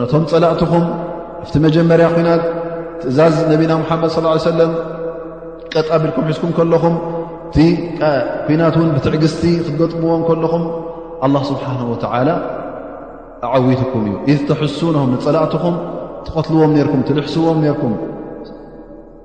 ነቶም ፀላእትኹም ኣብቲ መጀመርያ ኩናት ትእዛዝ ነቢና ሙሓመድ ስ ሰለም ቀጥ ኣቢልኩም ሒዝኩም ከለኹም እቲ ኩናት እውን ብትዕግስቲ ክትገጥምዎ ከለኹም ኣላ ስብሓን ወተዓላ ኣዓዊትኩም እዩ ኢዝ ተሕሱኖም ንፀላእትኹም ትቐትልዎም ነርኩም ትልሕስዎም ነርኩም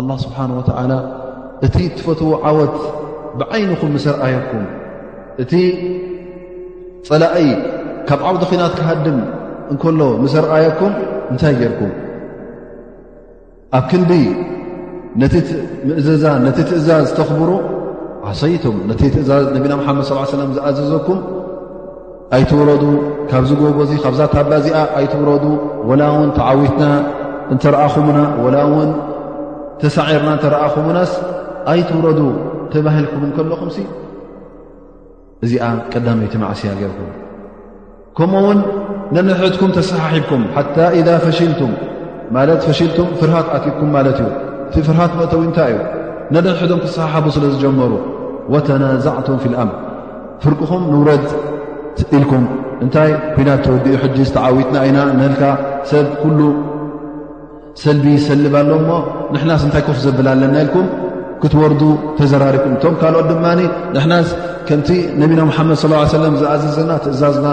ኣላ ስብሓን ወተዓላ እቲ እትፈትዎ ዓወት ብዓይንኹም ምስ ርኣየኩም እቲ ፀላኢ ካብ ዓውዲ ኺናት ክሃድም እንከሎ ምስ ርኣየኩም እንታይ ጌርኩም ኣብ ክንዲ ነቲ ምእዘዛ ነቲ ትእዛዝ ዝተኽብሩ ዓሰይቶም ነቲ ትእዛዝ ነቢና ሓመድ ስ ሰለም ዝኣዘዘኩም ኣይትውረዱ ካብዚ ጎቦ እዚ ካብዛ ታባ እዚኣ ኣይትውረዱ ወላ እውን ተዓዊትና እንተረኣኹምና ወላ እውን ተሳዒርና እንተረኣኹምናስ ኣይትውረዱ ተባሂልኩም ከለኹም ሲ እዚኣ ቀዳመይቲ ማዕስያ ገርኩም ከምኡ እውን ነንሕትኩም ተሰሓሒብኩም ሓታ ኢዛ ፈሽልቱም ማለት ፈሽልቱም ፍርሃት ኣትኩም ማለት እዩ እቲ ፍርሃት መእተዊ እንታይ እዩ ነንሕቶም ክሰሓሓቡ ስለ ዝጀመሩ ወተናዛዕቱም ፊ ልኣምር ፍርቅኹም ንውረድ ኢልኩም እንታይ ኩናት ተወዲኡ ሕጂ ዝተዓዊትና ኢና ንልካ ሰብ ኩሉ ሰልቢ ይሰልብ ኣሎ እሞ ንሕናስ እንታይ ኮፍ ዘብል ኣለና ኢልኩም ክትወርዱ ተዘራሪኩም እቶም ካልኦት ድማ ንሕናስ ከምቲ ነቢና ሓመድ ስ ሰለም ዝኣዘዘና ትእዛዝና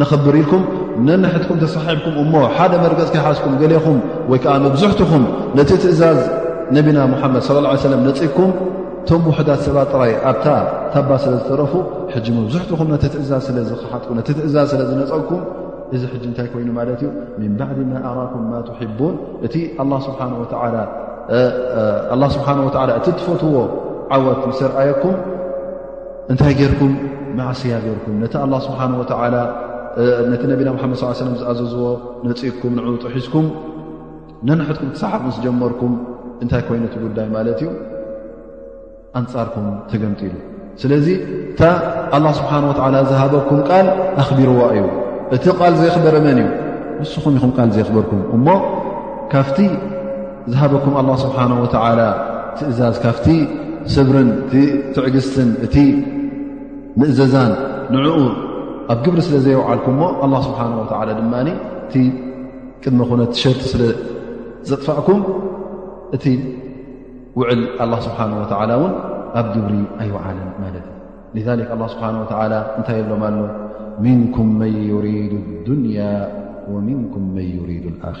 ነኽብር ኢልኩም ነንሕትኩም ተሳሒብኩም እሞ ሓደ መርገፅ ከይሓዝኩም ገሌኹም ወይ ከዓ መብዝሕትኹም ነቲ ትእዛዝ ነቢና ሙሓመድ ስ ሰለም ነፅኩም እቶም ውሕዳት ሰባት ጥራይ ኣብታ ታባ ስለ ዝተረፉ ሕጂ መብዝሕትኹም ነቲ ትእዛዝ ስለ ዝኸሓትኩ ነቲ ትእዛዝ ስለ ዝነፀግኩም እዚ ሕጂ እንታይ ኮይኑ ማለት እዩ ምን ባዕዲ ማ ኣራኩም ማ ትሕቡን እቲ ኣላ ስብሓን ወላ እቲ ትፈትዎ ዓወት ምስ ርኣየኩም እንታይ ጌርኩም ማዕስያ ጌርኩም ነቲ ኣላ ስብሓን ወላ ነቲ ነቢና ሓመድ ስ ሰለም ዝኣዘዝዎ ነፅግኩም ንዑ ጥሒዝኩም ነንሕትኩም ትሰሓቕ ምስ ጀመርኩም እንታይ ኮይኑ እቲ ጉዳይ ማለት እዩ ኣንጻርኩም ተገምጢሉ ስለዚ እታ ኣላ ስብሓን ወላ ዝሃበኩም ቃል ኣኽቢርዋ እዩ እቲ ቃል ዘኽበረ መን እዩ ንስኹም ኢኹም ቃል ዘኽበርኩም እሞ ካብቲ ዝሃበኩም ኣላ ስብሓን ወላ ትእዛዝ ካብቲ ስብርን እቲ ትዕግስትን እቲ ምእዘዛን ንዕኡ ኣብ ግብሪ ስለ ዘየውዓልኩምሞ ኣላ ስብሓን ወላ ድማ እቲ ቅድሚ ኩነት ሸርት ስለ ዘጥፋእኩም እቲ ውዕል ኣላ ስብሓን ወተዓላ እውን ኣብ ግብሪ ኣይውዓልን ማለት እዩ ذ ኣላ ስብሓን ወተላ እንታይ የሎም ኣሎ ምንኩም መን ዩሪዱ ዱንያ ወምንኩም መን ዩሪዱ ኣራ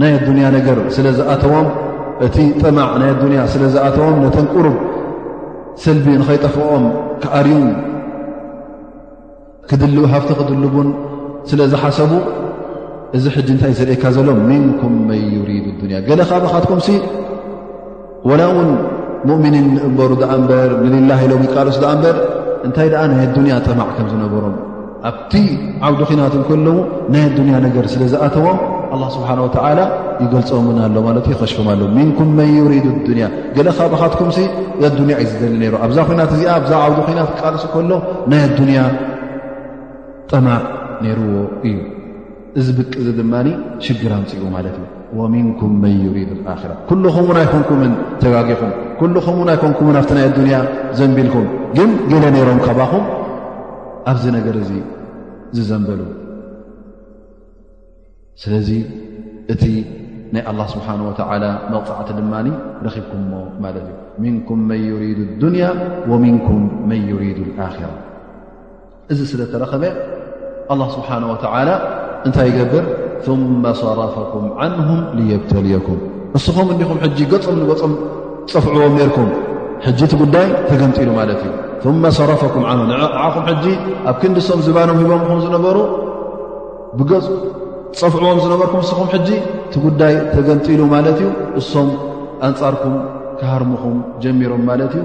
ናይ ኣዱንያ ነገር ስለ ዝኣተዎም እቲ ጥማዕ ናይ ኣዱንያ ስለ ዝኣተዎም ነተን ቅሩብ ስልቢ ንኸይጠፍኦም ክኣርዩን ክድል ሃፍቲ ክድልቡን ስለ ዝሓሰቡ እዚ ሕጂ እንታይ ዝርእካ ዘሎ ምንኩም መን ዩሪድ ኣዱንያ ገለ ካብኻትኩም ወላ እውን ሙእምኒን እበሩ ድኣ እምበር ንሊላ ኢሎም ይቃለሱ ድኣ እምበር እንታይ ደኣ ናይ ኣዱንያ ጠማዕ ከም ዝነበሮም ኣብቲ ዓውዲ ኺናት እንከለዉ ናይ ኣዱንያ ነገር ስለ ዝኣተዎም ኣላ ስብሓን ወተዓላ ይገልፆምን ኣሎ ማለት እዩ ከሽፎም ኣሎ ምንኩም መን ዩሪድ ኣዱንያ ገለ ካብኻትኩምሲ ኣዱንያ እዩ ዝደሊ ነይሩ ኣብዛ ኹናት እዚኣ ኣብዛ ዓውዲ ኹናት ክቃልሱ ከሎ ናይ ኣዱንያ ጠማዕ ነይርዎ እዩ እዚ ብቂ እዚ ድማ ሽግር ኣምፅኡ ማለት እዩ ወሚንኩም መን ዩሪድ ኣራ ኩልኹም እውን ኣይኮንኩምን ተጋጊኹም ኩልኹም ውን ኣይኮንኩምን ኣብቲ ናይ ኣዱንያ ዘንቢልኩም ግን ገለ ነይሮም ካባኹም ኣብዚ ነገር እዚ ዝዘንበሉ ስለዚ እቲ ናይ ኣላ ስብሓን ወተላ መቕፃዕቲ ድማ ረኺብኩምሞ ማለት እዩ ምንኩም መን ዩሪድ ኣዱንያ ወሚንኩም መን ዩሪድ ኣራ እዚ ስለ ተረኸበ ኣላ ስብሓን ወተላ እንታይ ይገብር ثመ صረፈኩም ዓንሁም ልየብተልየኩም ንስኹም እንዲኹም ሕጂ ገፅም ንገፅም ፀፍዕዎም ነርኩም ሕጂ እቲ ጉዳይ ተገምጢሉ ማለት እዩ ثመ ሰረፈኩም ዓንሁ ንዓኹም ሕጂ ኣብ ክንዲ ሶም ዝባኖም ሂቦምኹም ዝነበሩ ብገፅ ፀፍዕዎም ዝነበርኩም ንስኹም ሕጂ እቲ ጉዳይ ተገምጢሉ ማለት እዩ እሶም ኣንፃርኩም ክሃርምኹም ጀሚሮም ማለት እዩ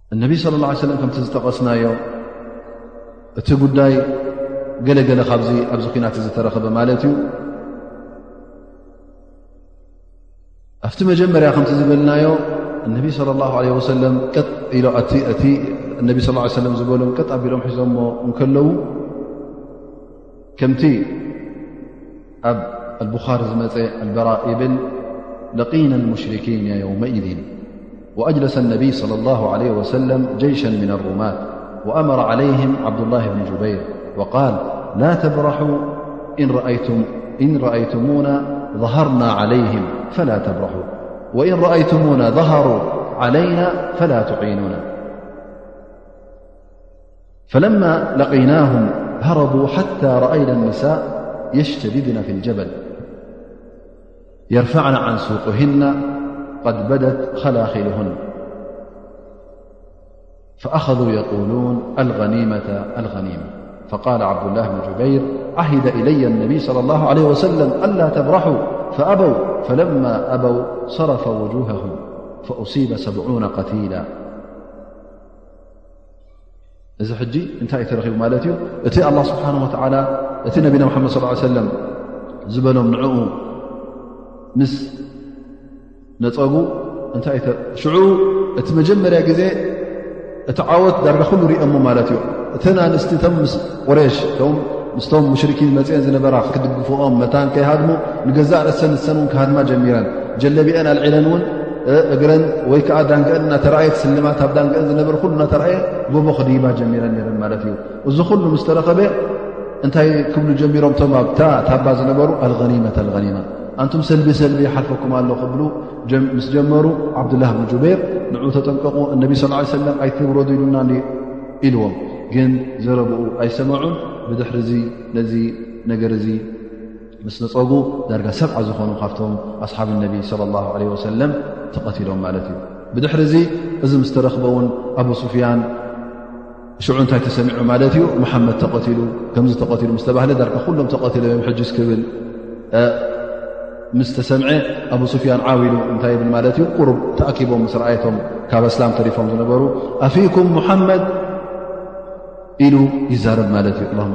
እነቢ ስለ ላ ሰለም ከምቲ ዝጠቐስናዮ እቲ ጉዳይ ገለገለ ካብዚ ኣብዚ ኩናት ዝተረኸበ ማለት እዩ ኣብቲ መጀመርያ ከምቲ ዝበልናዮ እነቢ ስለ ላ ለ ወሰለም ቀጥ ኢሎ እቲ እነቢ ስ ሰለም ዝበሎም ቀጥ ኣቢሎም ሒዞሞ እንከለዉ ከምቲ البخار م البراء إبل لقينا المشركينا يومئذ وأجلس النبي- صلى الله عليه وسلم - جيشا من الرومات وأمر عليهم عبد الله بن جبير وقال لا تبرحوا إن رأيتمونا ظهرنا عليهم فلا تبرحوا وإن رأيتمونا ظهروا علينا فلا تعينونا فلما لقيناهم هربوا حتى رأينا النساء يشتبذن في الجبل يرفعنا عن سوقهن قد بدت خلاخلهن فأخذوا يقولون الغنيمة الغنيمة فقال عبد الله بن جبير عهد إلي النبي صلى الله عليه وسلم ألا تبرحوا فأبوا فلما أبوا صرف وجوههم فأصيب سبعون قتيلا እዚ ሕጂ እንታይ እዩ ተረኺቡ ማለት እዩ እቲ ኣላ ስብሓን ወተዓላ እቲ ነቢና ሓመድ ስ ሰለም ዝበሎም ንዕኡ ምስ ነፀጉ እንታይ ሽዑ እቲ መጀመርያ ግዜ እቲ ዓወት ዳርጋ ኩሉ ርኦሞ ማለት እዩ እተን ኣንስቲ ቁሬሽ ቶም ምስቶም ሙሽርኪን መፅአን ዝነበራ ክድግፍኦም መታን ከይሃድሙ ንገዛእ ርእሰን ንሰን እውን ክሃድማ ጀሚረን ጀለቢዐን ኣልዒለን እውን እግረን ወይ ከዓ ዳንገአን እናተረእየት ስልማት ኣብ ዳንገአን ዝነበረ ኩሉ እናተረእየ ጎቦ ክድይባ ጀሚረን ነረን ማለት እዩ እዚ ኩሉ ምስ ተረኸበ እንታይ ክብሉ ጀሚሮም ቶም ኣብታ ታባ ዝነበሩ ኣልኒመት ኣልኒማ ኣንቱም ሰልቢ ሰልቢ ሓልፈኩም ኣሎ ክብሉ ምስ ጀመሩ ዓብዱላህ ብን ጁበይር ንዑ ተጠንቀቑ እነቢ ስ ሰለም ኣይትብረዱ ኢሉና ኢልዎም ግን ዘረብኡ ኣይሰመዑን ብድሕሪ ዚ ነዚ ነገር እዚ ምስ ነፀጉ ዳርጋ ሰብዓ ዝኾኑ ካብቶም ኣስሓብ ነቢ ለ ላ ለ ወሰለም ተቐትሎም ማለት እዩ ብድሕሪ እዚ እዚ ምስ ተረኽበ እውን ኣብ ስፍያን ሽዑ እንታይ ተሰሚዑ ማለት እዩ መሓመድ ተቐትሉ ከምዚ ተቐትሉ ምስተባህለ ዳርጋ ኩሎም ተቐትሎም እዮም ሕጅስ ክብል ምስ ተሰምዐ ኣብ ሱፍያን ዓው ኢሉ እንታይ ብል ማለት እዩ ቁሩብ ተኣኪቦም ምስ ረኣየቶም ካብ ኣስላም ተሪፎም ዝነበሩ ኣፊኩም ሙሓመድ ኢሉ ይዛረብ ማለት እዩ ላ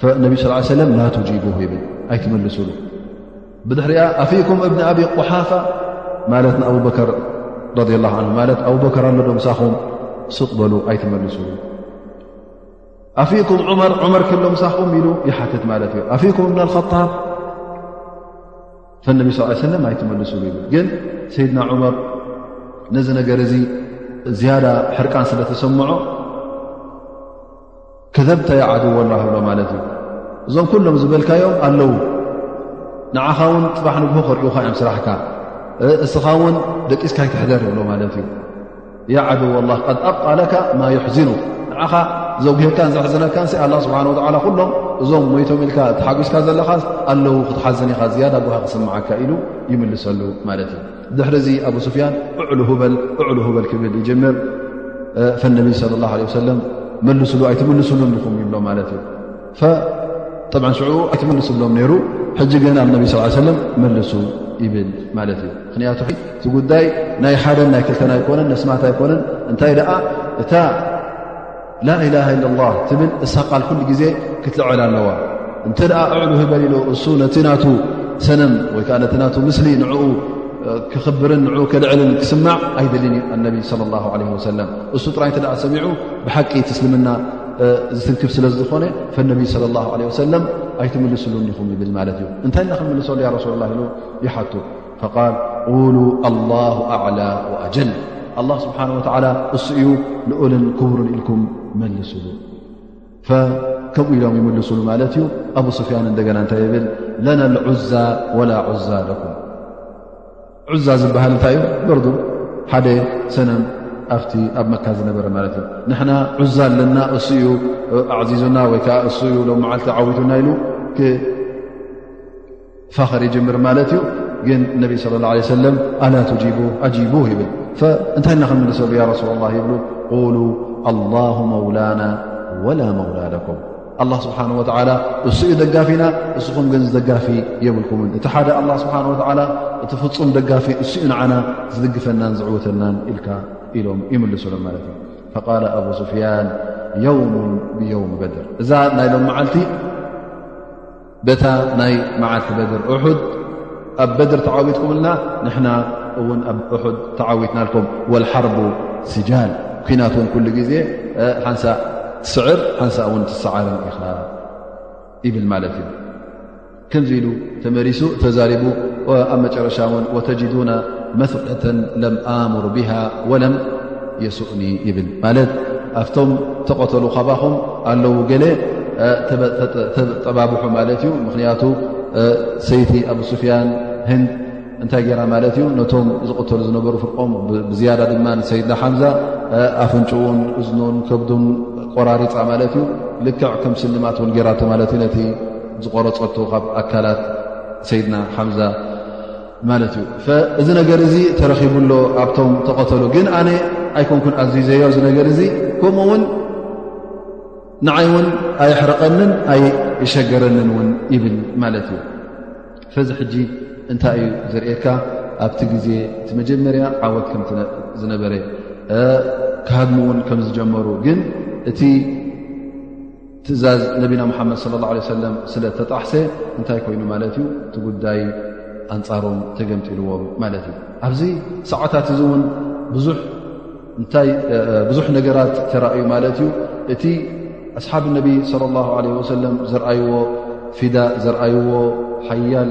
ስ ነቢ ስ ሰለም ላ ትጂቡ ይብል ኣይትመልሱሉ ብድሕሪኣ ኣፊኩም እብኒ ኣብ ቆሓፋ ማለት ንኣብበከር ረ ላ ማለት ኣብበከር ኣሎዶ ምሳኹም ስቕበሉ ኣይትመልሱሉ ኣፊኩም ዑመር ዑመር ከሎ ምሳኹም ኢሉ ይሓትት ማለት እዩ ኣፊኩም እብና ኸጣብ ፈነቢ ስ ሰለም ኣይትመልሱ ብ ግን ሰይድና ዑመር ነዚ ነገር እዚ ዝያዳ ሕርቃን ስለ ተሰምዖ ከዘብተ ይዓድዎ ኣላ ብሎ ማለት እዩ እዞም ኩሎም ዝበልካዮም ኣለዉ ንዓኻ ውን ፅባሕ ንግሆ ክርእዩካ እዮም ስራሕካ እስኻ ውን ደቂስካ ይትሕደር ብሎ ማለት እዩ ዓድው ላ ድ ኣብቃ ለካ ማ ይሕዝኑ ንዓኻ ዘጉህካን ዘሕዝነካን ኣላ ስብሓ ወላ ኩሎም እዞም ሞይቶም ኢልካ ተሓጒስካ ዘለኻ ኣለዉ ክትሓዝን ኢኻ ዝያዳ ጓሃ ክስምዓካ ኢሉ ይምልሰሉ ማለት እዩ ድሕሪ እዚ ኣብ ስፍያን እዕሉ ሁበል እዕሉ ሁበል ክብል ይጀምር ፈነቢ ለ ላ ለ ሰለም መልስሉ ኣይትምልስሉን ኹም ይብሎ ማለት እዩ ጠብ ሽዑኡ ኣይትመልስሎም ነይሩ ሕጂ ግን ኣብ ነቢ ስ ሰለም መልሱ ይብል ማለት እዩ ምክንያቱ እቲ ጉዳይ ናይ ሓደን ናይ ክልተን ኣይኮነን ነስማት ኣይኮነን እንታይ ደኣ እታ ላላ ኢለ ላ ትብል እሳቃል ኩሉ ግዜ ክትልዐል ኣለዋ እንተ ኣ እዕሉ ህበል ኢሉ እሱ ነቲ ናቱ ሰነም ወይ ከዓ ነቲ ናቱ ምስሊ ንኡ ክኽብርን ንኡ ክልዕልን ክስማዕ ኣይደልን እዩ ኣነቢ ለ ላ ለ ወሰለም እሱ ጥራይ እተ ሰሚዑ ብሓቂ ትስልምና ዝትንክፍ ስለ ዝኾነ ፈነቢ صለ ላ ለ ወሰለም ኣይትምልስሉን ኢኹም ይብል ማለት እዩ እንታይ ና ክንምልሰሉ ያ ረሱሉ ላ ኢሉ ይሓቱ ፈቃል ቁሉ ኣላ ኣዕላ ወኣጀል ኣላ ስብሓን ወተላ እሱ እዩ ልኦልን ክብሩን ኢልኩም መልስሉ ከምኡ ኢሎም ይምልስሉ ማለት እዩ ኣብ ስፍያን እንደገና እንታይ ይብል ለና ልዑዛ ወላ ዑዛ ለኩም ዑዛ ዝበሃል እንታይ እዩ በርዱ ሓደ ሰነም ኣብቲ ኣብ መካ ዝነበረ ማለት እዩ ንሕና ዑዛ ኣለና እሱ እዩ ኣዕዚዙና ወይከዓ እሱ እዩ ሎም መዓልቲ ዓዊቱና ኢሉ ክፋኸር ይጅምር ማለት እዩ ግን ነቢ ስለ ላ ለ ሰለም ኣላ ትጂቡ ኣጂቡ ይብል እንታይ እና ክንምልሰሉ ያ ረሱላ ላ ይብሉ ቁሉ ኣላሁ መውላና ወላ መውላ ለኩም ኣላ ስብሓን ወላ እሱ እዩ ደጋፊና እስኹም ግን ዝደጋፊ የብልኩምን እቲ ሓደ ኣላ ስብሓን ወላ እቲ ፍፁም ደጋፊ እሱ እዩ ንዓና ዝድግፈናን ዝዕውተናን ኢልካ ኢሎም ይምልሱሎም ማለት እዩ ፈቃል ኣብ ስፍያን የውም ብየውም በድር እዛ ናይ ሎም መዓልቲ በታ ናይ መዓልቲ በድር እሑድ ኣብ በድር ተዓዊትኩምልና ንሕና እውን ኣብ እሑድ ተዓዊትናልኩም ወልሓርቡ ስጃል ኩናት እውን ኩሉ ግዜ ሓንሳ ትስዕር ሓንሳ እውን ትሰዓርን ኢኻ ይብል ማለት እዩ ከምዚ ኢሉ ተመሊሱ ተዛሪቡ ኣብ መጨረሻ እውን ወተጅዱና መፍቀተ ለም ኣሙር ብሃ ወለም የሱእኒ ይብል ማለት ኣብቶም ተቐተሉ ካባኹም ኣለዉ ገለ ተጠባብሑ ማለት እዩ ምክንያቱ ሰይቲ ኣብ ሱፍያን ህንድ እንታይ ገይራ ማለት እዩ ነቶም ዝቕተሉ ዝነበሩ ፍርቆም ብዝያዳ ድማ ሰይድና ሓምዛ ኣፍንጭውን እዝኑን ከብዱን ቆራሪፃ ማለት እዩ ልክዕ ከም ስልማት እውን ገይራቶ ማለት እዩ ነቲ ዝቆረፀቱ ካብ ኣካላት ሰይድና ሓምዛ ማለት እዩ እዚ ነገር እዚ ተረኺቡ ኣሎ ኣብቶም ተቐተሉ ግን ኣነ ኣይኮንኩን ኣዚዘዮ እዚ ነገር እዚ ከምኡ ውን ንዓይ ውን ኣይሕረቐንን ኣይሸገረንን ውን ይብል ማለት እዩ ፈዚ ሕጂ እንታይ እዩ ዘርእካ ኣብቲ ግዜ እቲ መጀመርያ ዓወት ከም ዝነበረ ክሃድሙ ውን ከም ዝጀመሩ ግን እቲ ትእዛዝ ነቢና ሙሓመድ ለ ላ ሰለም ስለ ተጣሕሰ እንታይ ኮይኑ ማለት እዩ እቲ ጉዳይ ኣንፃሮም ተገምጢልዎም ማለት እዩ ኣብዚ ሰዓታት እዚ እውን ብዙሕ ነገራት ተራእዩ ማለት እዩ እቲ ኣስሓብ ነቢ ለ ላ ለ ወሰለም ዘርኣይዎ ፊዳ ዘርኣይዎ ሓያል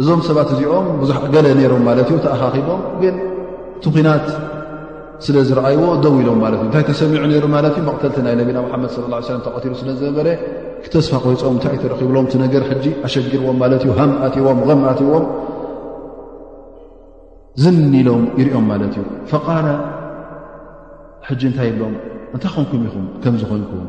እዞም ሰባት እዚኦም ብዙሕ ገለ ነይሮም ማለት እዩ ተኣኻኺቦም ግን እቲ ኩናት ስለ ዝረኣይዎ ደው ኢሎም ማለት እዩ እንታይ ተሰሚዑ ነይሩ ማለት እዩ መቕተልቲ ናይ ነቢና ሓመድ ስለ ላ ሰለም ተቐትሉ ስለ ዝነበረ ክተስፋ ኮይፆም እንታይ ተረኪብሎም እቲ ነገር ሕጂ ኣሸጊርዎም ማለት እዩ ሃም ኣትዎም ም ኣትዎም ዝኒ ኢሎም ይርኦም ማለት እዩ ፈቃለ ሕጂ እንታይ ይብሎም እንታይ ኮንኩም ኢኹም ከምዝኮንኩም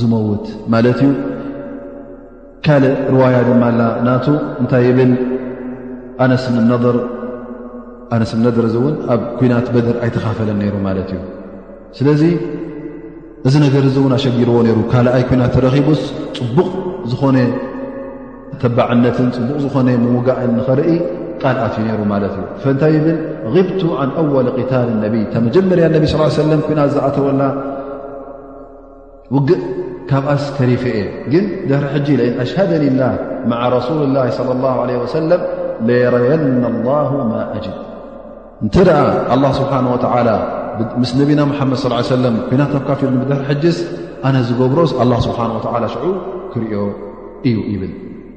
ዝመውት ማለት እዩ ካልእ ርዋያ ድማ ኣላ ናቱ እንታይ ይብል ኣነስ ነር ኣነስ ነድር እዚ እውን ኣብ ኩናት በድር ኣይተኻፈለን ነይሩ ማለት እዩ ስለዚ እዚ ነገር እዚ እውን ኣሸጊርዎ ነይሩ ካልኣይ ኩናት ተረኺቡስ ፅቡቕ ዝኾነ ተባዕነትን ፅቡቕ ዝኾነ ምውጋእን ንኸርኢ ቃል ኣትዩ ነይሩ ማለት እዩ ፈንታይ ይብል غብቱ ን ኣወል ቕታል ነቢይ እታ መጀመርያ ነቢ ስ ሰለም ኩናት ዝኣተወላ ውግእ ካብኣስ ተሪፈ እየ ግን ድሕሪ ሕጂ ለይን ኣሽሃደኒ ላ ማዓ ረሱል ላ ለ ላ ለ ወሰለም ለየረየና ላሁ ማ ኣጅብ እንተ ደኣ ኣላ ስብሓን ወተላ ምስ ነቢና ሙሓመድ ስ ሰለም ኩናት ኣብ ካፊር ንብድሕሪ ሕጅስ ኣነ ዝገብሮስ ኣላ ስብሓን ወተላ ሽዑ ክርዮ እዩ ይብል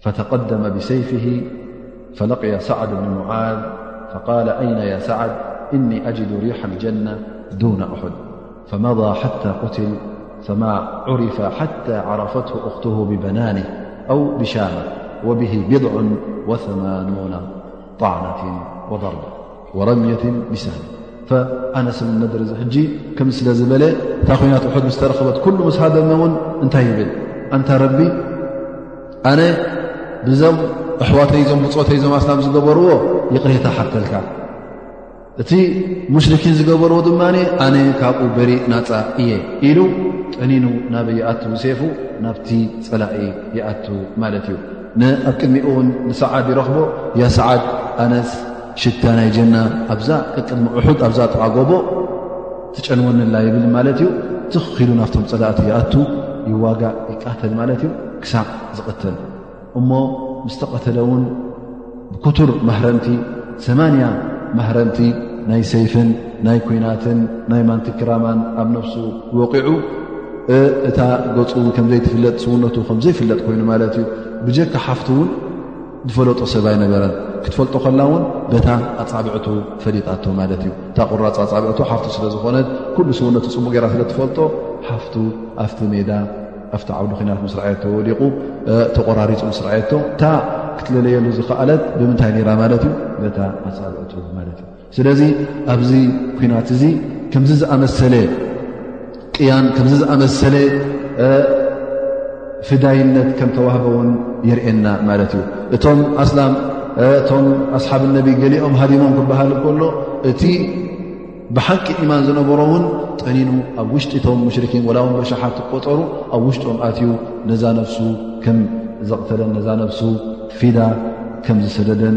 فتقدم بسيفه فلقي سعد بن معاذ فقال أين يا سعد إني أجد ريح الجنة دون أحد فمضى حتى قتل فما عرف حتى عرفته أخته ببنانه أو بشامة وبه بضع وثمانون طعنة وضربة ወረምየት ኒሳን ኣነስ ብ ነድር እዚ ሕጂ ከም ስለ ዝበለ እታ ኮይናት ውሑድ ምስ ተረኽበት ኩሉ ምስ ሃደመ እውን እንታይ ይብል ኣንታ ረቢ ኣነ ብዞም ኣሕዋተይ ዞም ብፆተይ ዞም ኣስላም ዝገበርዎ ይቕሬታ ሓተልካ እቲ ሙሽርኪን ዝገበርዎ ድማ ኣነ ካብኡ በሪ ናፃ እየ ኢሉ ጠኒኑ ናበይ ይኣት ሴፉ ናብቲ ፀላኢ ይኣቱ ማለት እዩ ንኣብ ቅድሚኡ እውን ንሰዓድ ይረኽቦ ያ ሰዓድ ኣነስ ሽታ ናይ ጀና ኣብዛ ቅቅድሚ ሑድ ኣብዛ ጥቓ ጎቦ ትጨንወንላ ይብል ማለት እዩ ትኽኪሉ ናብቶም ፀላእቲ ይኣቱ ይዋጋእ ይቃተል ማለት እዩ ክሳዕ ዝቕተል እሞ ምስ ተቐተለ እውን ብክቱር ማህረምቲ 8ያ ማህረምቲ ናይ ሰይፍን ናይ ኩናትን ናይ ማንቲክራማን ኣብ ነፍሱ ወቂዑ እታ ገፁ ከምዘይትፍለጥ ስውነቱ ከምዘይፍለጥ ኮይኑ ማለት እዩ ብጀካ ሓፍቲ እውን ዝፈለጦ ሰብ ኣይነበረን ክትፈልጦ ከላ እውን በታ ኣፃብዕቱ ፈሊጣቶ ማለት እዩ እታ ቁራፅ ኣፃብዕቱ ሓፍቱ ስለ ዝኾነት ኩሉ ስውነቱ ፅቡቅ ገራ ስለ ትፈልጦ ሓፍቱ ኣብቲ ሜዳ ኣብቲ ዓውዲ ኩናት ምስ ርኣየቶ ወዲቑ ተቆራሪፁ ምስ ርኣየቶ እታ ክትለለየሉ ዝኸኣለት ብምንታይ ነራ ማለት እዩ በታ ኣፃብዕቱ ማለት እዩ ስለዚ ኣብዚ ኩናት እዚ ከምዚ ዝኣመሰለ ቅያን ከምዚ ዝኣመሰለ ፍዳይነት ከም ተዋህበ ውን የርእና ማለት እዩ እቶም ኣስላም እቶም ኣስሓብ ነቢ ገሊኦም ሃዲሞም ክበሃል ከሎ እቲ ብሓቂ ኢማን ዝነበሮ ውን ጠኒኑ ኣብ ውሽጢ እቶም ሙሽርኪን ወላ ውን በሻሓት ቆጠሩ ኣብ ውሽጦም ኣትዩ ነዛ ነፍሱ ከም ዘቕተለን ነዛ ነፍሱ ፊዳ ከም ዝሰደደን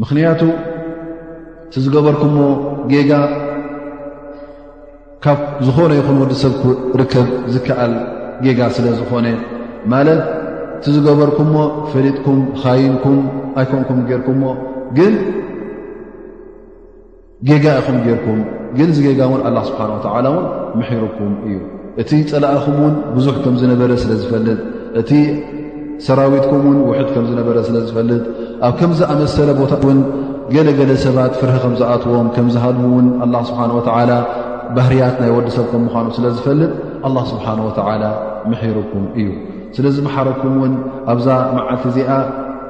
ምኽንያቱ እቲ ዝገበርኩሞ ጌጋ ካብ ዝኾነ ይኹን ወዲ ሰብ ክርከብ ዝከኣል ጌጋ ስለ ዝኾነ ማለት እቲ ዝገበርኩሞ ፈሊጥኩም ኻይንኩም ኣይኮንኩም ጌርኩሞ ግን ጌጋ ኢኹም ጌርኩም ግን እዚ ጌጋ እውን ኣላ ስብሓን ወተዓላ እውን ምሒሩኩም እዩ እቲ ፀላእኹም እውን ብዙሕ ከም ዝነበረ ስለ ዝፈልጥ እቲ ሰራዊትኩም እውን ውሕድ ከም ዝነበረ ስለ ዝፈልጥ ኣብ ከም ዝኣመሰለ ቦታ እውን ገለገለ ሰባት ፍርሒ ከም ዝኣትዎም ከም ዝሃልቡ እውን ኣላ ስብሓን ወተዓላ ባህርያት ናይ ወዲ ሰብ ከም ምዃኑ ስለ ዝፈልጥ ኣላ ስብሓን ወተዓላ ምሒሩኩም እዩ ስለዚ መሓረኩም እውን ኣብዛ መዓልቲ እዚኣ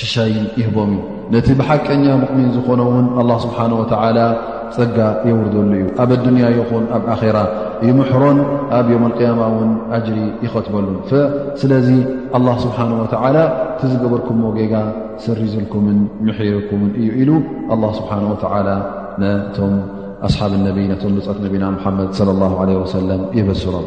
ሽሻይ ይህቦም እዩ ነቲ ብሓቀኛ ሙእሚን ዝኾነ ውን ኣላ ስብሓን ወተዓላ ጸጋ የውርደሉ እዩ ኣብ ኣዱንያ ይኹን ኣብ ኣኼራ ይምሕሮን ኣብ ዮም ልቅያማ እውን ኣጅሪ ይኸትበሉን ስለዚ ኣላ ስብሓን ወተዓላ እቲ ዝገበርኩሞ ጌጋ ሰሪዙልኩምን ምሕርኩምን እዩ ኢሉ ኣላ ስብሓን ወተዓላ ነቶም ኣስሓብ ነቢ ነቶም ብፀት ነቢና ሙሓመድ ለ ላ ለ ወሰለም የበስሮም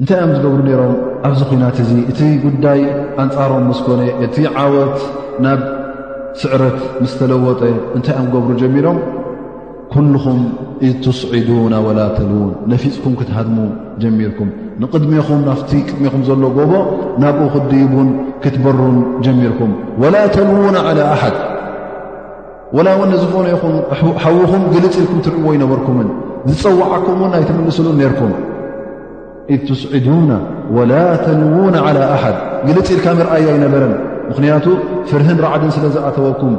እንታይ እዮም ዝገብሩ ነይሮም ኣብዚ ኩናት እዚ እቲ ጉዳይ ኣንጻሮም ምስ ኮነ እቲ ዓወት ናብ ስዕረት ምስ ተለወጠ እንታይ እዮም ገብሩ ጀሚሮም ኩልኹም ኢትስዒዱና ወላ ተልዉን ነፊፅኩም ክትሃድሙ ጀሚርኩም ንቕድሜኹም ናፍቲ ቅድሜኹም ዘሎ ጎቦ ናብኡ ክድይቡን ክትበሩን ጀሚርኩም ወላ ተልዉን ዓላ ኣሓድ ወላ እውን ንዝኾነ ይኹን ሓዉኹም ግልፅ ኢልኩም ትርዕዎ ኣይነበርኩምን ዝፀዋዓኩም ውን ኣይትምልስሉን ነርኩም ኢዝ ትስዒዱና ወላ ተልዉና ዓላ ኣሓድ ግልፅ ኢልካ ምርኣያ ኣይነበረን ምኽንያቱ ፍርህን ራዕድን ስለ ዝኣተወኩም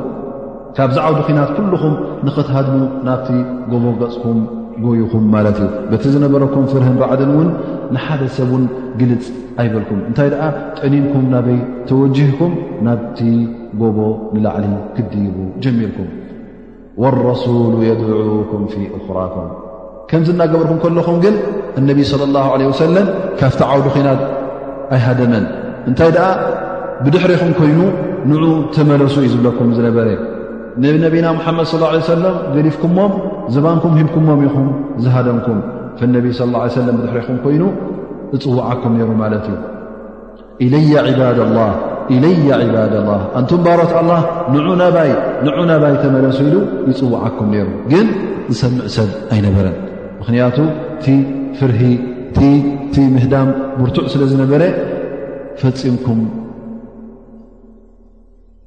ካብዚ ዓውዲ ኩናት ኩልኹም ንኽትሃድሙ ናብቲ ጎቦ ገፅኩም ጎይኹም ማለት እዩ በቲ ዝነበረኩም ፍርህን ራዕድን እውን ንሓደ ሰብ ውን ግልፅ ኣይበልኩም እንታይ ደኣ ጠኒንኩም ናበይ ተወጅህኩም ናብቲ ጎቦ ንላዕሊ ክድይቡ ጀሚርኩም ወረሱሉ የድዑኩም ፊ እኽራኩም ከምዚ እናገበርኩም ከለኹም ግን እነቢ ስለ ላሁ ለ ወሰለም ካብቲ ዓውዲ ኺናት ኣይሃደመን እንታይ ደኣ ብድሕሪኹም ኮይኑ ንዑ ተመለሱ እዩ ዝብለኩም ዝነበረ ንነቢና ሙሓመድ ስለ ለ ሰለም ገዲፍኩሞም ዝባንኩም ሂብኩሞም ኢኹም ዝሃደምኩም ፈነቢ ስለ ላ ሰለም ብድሕሪኹም ኮይኑ እፅዋዓኩም ነይሩ ማለት እዩ ኢለያ ዕባድ ላ ኢለያ ዕባድ ላ ኣንቱም ባሮት ኣላ ንዑ ናባይ ንዑ ናባይ ተመለሱ ኢሉ ይፅዋዓኩም ነይሩ ግን ዝሰምዕ ሰብ ኣይነበረን ምኽንያቱ እቲ ፍርሂ እቲ ምህዳም ብርቱዕ ስለ ዝነበረ ፈፂምኩም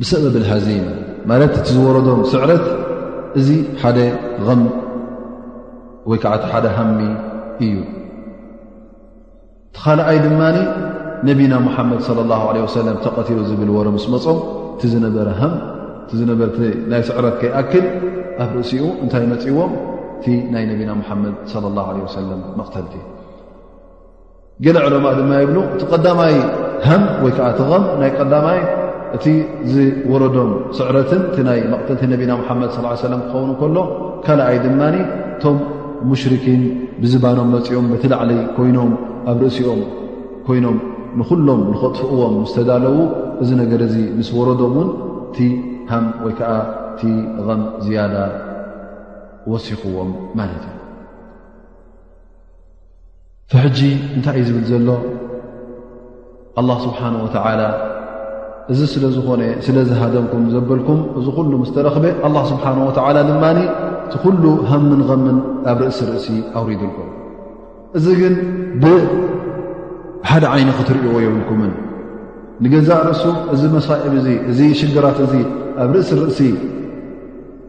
ብሰበብ ልሃዚም ማለት እቲ ዝወረዶም ስዕረት እዚ ሓደ ም ወይ ከዓ እቲ ሓደ ሃሚ እዩ ትኻልኣይ ድማ ነቢና ሙሓመድ ለ ላ ለ ወሰለም ተቐትሉ ዝብል ወረ ምስ መፆም እቲ ዝነበረ ሃም እቲ ዝነበረ ናይ ስዕረት ከይኣክል ኣብ ርእሲኡ እንታይ መፅዎም እቲ ናይ ነቢና ሙሓመድ ለ ላ ለ ወሰለም መቕተልቲ ገለ ዕለማእ ድማ ይብሉ እቲ ቀዳማይ ሃም ወይ ከዓ እቲ ም ናይ ቀዳማይ እቲ ዝወረዶም ስዕረትን እቲ ናይ መቕትልቲ ነቢና ሙሓመድ ስ ሰለም ክኸውን ከሎ ካልኣይ ድማ እቶም ሙሽርኪን ብዝባኖም መፂኦም በቲ ላዕሊ ኮይኖም ኣብ ርእሲኦም ኮይኖም ንኹሎም ንኸጥፍእዎም ምስ ተዳለዉ እዚ ነገር እዚ ምስ ወረዶም እውን እቲ ሃም ወይ ከዓ እቲ ም ዝያዳ ወሲኽዎም ማለት እዩ ፍሕጂ እንታይ እዩ ዝብል ዘሎ ኣላ ስብሓን ወተላ እዚ ስለ ዝኾነ ስለ ዝሃደምኩም ዘበልኩም እዚ ኩሉ ምስ ተረኽበ ኣላ ስብሓን ወተላ ድማ እቲ ኩሉ ሃምን ምን ኣብ ርእሲ ርእሲ ኣውሪድልኩም እዚ ግን ብሓደ ዓይኒ ክትርእዎ የብልኩምን ንገዛእ ርእሱ እዚ መሳኢብ እዚ እዚ ሽግራት እዚ ኣብ ርእሲ ርእሲ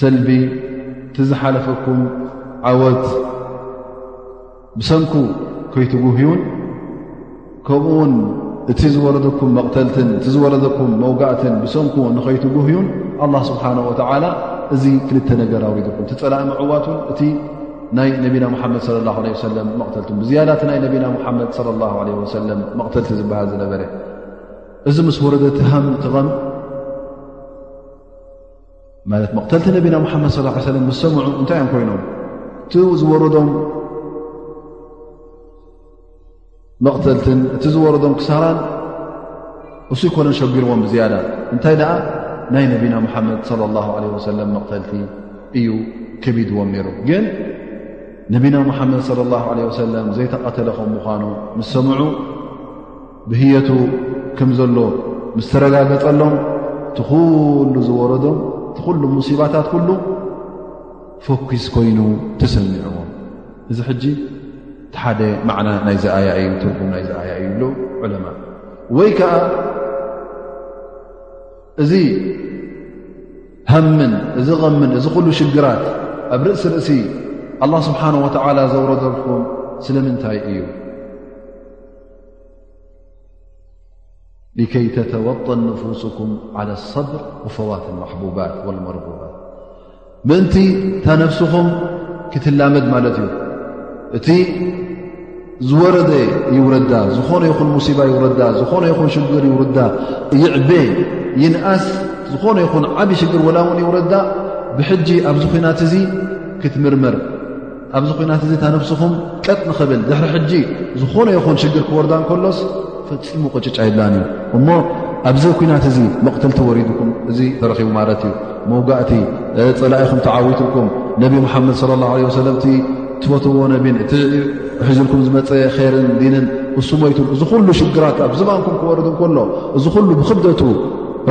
ሰልቢ እቲ ዝሓለፈኩም ዓወት ብሰንኩ ከይትጉህዩን ከምኡ ውን እቲ ዝወረደኩም መቕተልትን እቲ ዝወረደኩም መውጋእትን ብሰንኩ ውን ንኸይትጉህዩን ኣላ ስብሓን ወተዓላ እዚ ክልተ ነገር ኣውሪድኩም እቲ ፀላእ ምዕዋቱን እቲ ናይ ነቢና ሙሓመድ ለ ላ ለ ወሰለም መቕተልት ብዝያዳ እቲ ናይ ነቢና ሙሓመድ ለ ላ ለ ወሰለም መቕተልቲ ዝበሃል ዝነበረ እዚ ምስ ወረደ ትሃም ትቐም ማለት መቕተልቲ ነቢና ሙሓመድ ስ ለ ምስ ሰምዑ እንታይ እዮም ኮይኖም እቲ ዝወረዶም መቕተልትን እቲ ዝወረዶም ክሳራን እሱ ይኮነን ሸጊርዎም ብዝያዳ እንታይ ደኣ ናይ ነቢና ሙሓመድ ለ ላ ለ ወሰለም መቕተልቲ እዩ ከቢድዎም ነይሩ ግን ነቢና ሙሓመድ ለ ላ ለ ወሰለም ዘይተቐተለ ከም ምዃኑ ምስ ሰምዑ ብህየቱ ከም ዘሎ ምስ ተረጋገጠሎም እቲ ዅሉ ዝወረዶም እቲ ዅሉ ሙሲባታት ኵሉ ፈኲስ ኰይኑ ተሰሚዑዎ እዚ ሕጂ እቲ ሓደ ማዕና ናይ ዝኣያ እዩ ትርጉም ናይ ዝኣያ እዩ ይብሉ ዕለማ ወይ ከዓ እዚ ሃምን እዚ ቐምን እዚ ዅሉ ሽግራት ኣብ ርእሲ ርእሲ ኣላ ስብሓን ወተዓላ ዘውረደልኩም ስለምንታይ እዩ ሊከይ ተተወጠን ንፉስኩም ዓላ ኣሰብር ወፈዋት ማሕቡባት ወልመርቡባት ምእንቲ እታ ነፍስኹም ክትላመድ ማለት እዩ እቲ ዝወረደ ይውረዳ ዝኾነ ይኹን ሙሲባ ይውረዳ ዝኾነ ይኹን ሽግር ይውረዳ ይዕበ ይንኣስ ዝኾነ ይኹን ዓብዪ ሽግር ወላ እውን ይውረዳ ብሕጂ ኣብዚ ኩናት እዚ ክትምርመር ኣብዚ ኩናት እዚ እታ ነብስኹም ቀጥ ንኽብል ድሕሪ ሕጂ ዝኾነ ይኹን ሽግር ክወርዳ እንከሎስ ፈፂሙ ቅጭጫ ይብላን እዩ እሞ ኣብዚ ኩናት እዚ መቕትልቲ ወሪድኩም እዚ ተረኺቡ ማለት እዩ መውጋእቲ ፀላኢኹም ተዓዊትኩም ነቢ ሙሓመድ ለ ላ ለ ወሰለም እቲ ትፈትዎ ነቢን እቲ ሒዙልኩም ዝመፀ ርን ዲንን እሱ ሞይቱ እዚ ኩሉ ሽግራት ኣብ ዝባንኩም ክወርድ እንከሎ እዚ ኩሉ ብክብደቱ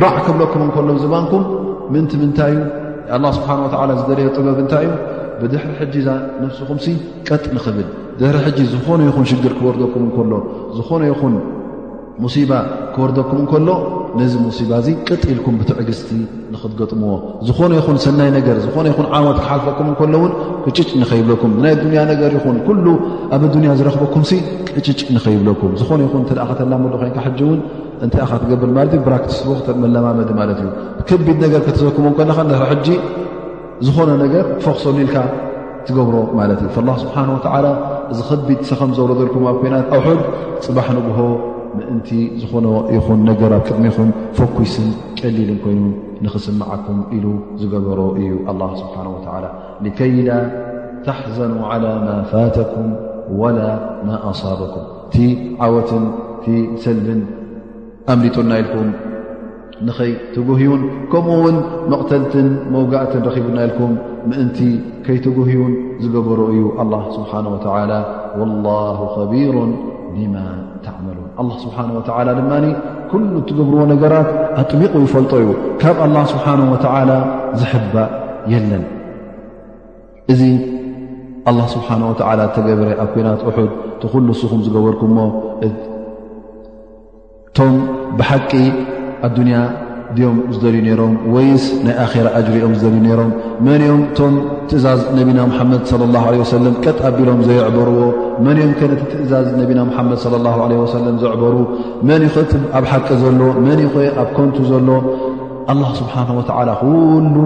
ራዕ ክብለኩም እንከሎ ዝባንኩም ምንቲ ምንታይ እዩ ኣላ ስብሓን ወላ ዝደለዮ ጥበብ እንታይ እዩ ብድሕሪ ሕጂ ዛ ነፍስኹምሲ ቀጥ ንኽብል ድሕሪ ሕጂ ዝኾነ ይኹን ሽግር ክወርደኩም እንከሎ ዝኾነ ይኹን ሙሲባ ክወርደኩም እንከሎ ነዚ ሙሲባ እዚ ቅጥ ኢልኩም ብትዕግስቲ ንኽትገጥምዎ ዝኾነ ይኹን ሰናይ ነገር ዝኾነ ይኹን ዓወት ክሓልፈኩም እንከሎ እውን ቅጭጭ ንኸይብለኩም ናይ ኣዱንያ ነገር ይኹን ኩሉ ኣብ ኣዱንያ ዝረኽበኩም ሲ ቅጭጭ ንኸይብለኩም ዝኾነ ይኹን እተ ከተላመዶ ኮይንካ ሕጂ እውን እንታይ ኢኻ ትገብር ማለት እዩ ብራክትስዎ ክተመለማመዲ ማለት እዩ ክቢድ ነገር ከተዘክሞ ከለኻ ሕጂ ዝኾነ ነገር ፈኽሰሉ ኢልካ ትገብሮ ማለት እዩ ላ ስብሓን ወተላ እዚ ከቢድ ሰኸም ዘውረደልኩም ኣብ ኮናት ኣውሑድ ፅባሕ ንግሆ ምእንቲ ዝኾነ ይኹን ነገር ኣብ ቅድሚኹም ፈኲስን ቀሊልን ኮይኑ ንኽስምዓኩም ኢሉ ዝገበሮ እዩ ኣላ ስብሓን ወተላ ልከይላ ተሕዘኑ ዓላ ማ ፋተኩም ወላ ማ ኣሳበኩም እቲ ዓወትን እቲ ሰልብን ኣምሊጡና ኢልኩም ንኸይትጉህዩን ከምኡ ውን መቕተልትን መውጋእትን ረኺቡና ኢልኩም ምእንቲ ከይትጉህዩን ዝገበሩ እዩ ኣላ ስብሓን ወተላ ወላሁ ከቢሩ ብማ ተዕመሉን ኣላ ስብሓን ወተላ ድማ ኩሉ እትገብርዎ ነገራት ኣጥቢቑ ይፈልጦ እዩ ካብ ኣላ ስብሓን ወተላ ዝሕባእ የለን እዚ ኣላ ስብሓን ወተላ እተገብረ ኣብ ኮናት እሑድ እቲ ኩሉ እስኹም ዝገበርኩምሞ እቶም ብሓቂ ኣዱንያ ድዮም ዝደልዩ ነይሮም ወይስ ናይ ኣኼራ ኣጅሪ እዮም ዝደልዩ ነይሮም? መን እዮም እቶም ትእዛዝ ነቢና ሙሓመድ ለ ላ ለ ወሰለም ቀጥ ኣቢሎም ዘየዕበርዎ? መን እዮም ከነቲ ትእዛዝ ነቢና ሙሓመድ ለ ላ ለ ወሰለም ዘዕበሩ? መን ዩ ኸቲ ኣብ ሓቂ ዘሎ መን ዩ ኸ ኣብ ኮንቱ ዘሎ? ኣላ ስብሓን ወተዓላ ኩሉ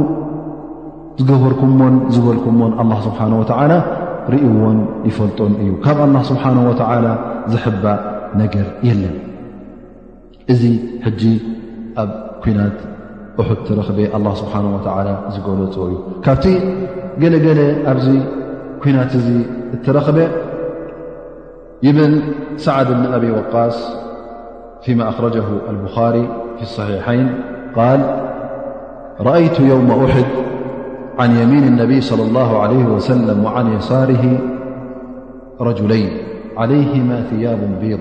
ዝገበርኩሞን ዝበልኩሞን ኣላ ስብሓን ወተዓላ ርእዎን ይፈልጦን እዩ ካብ ኣላ ስብሓን ወተዓላ ዝሕባእ ነገር የለን እዚ ሕጂ ኣብ ኩናት እሑድ ትረኽበ ኣላ ስብሓን ወተዓላ ዝገለፆ እዩ ካብቲ ገለገለ ኣብዚ ኩናት እዚ እትረኽበ يبن سعد بن أبي وقاص فيما أخرجه البخاري في الصحيحين قال رأيت يوم أحد عن يمين النبي صلى الله عليه وسلم وعن يصاره رجلين عليهما ثياب بيض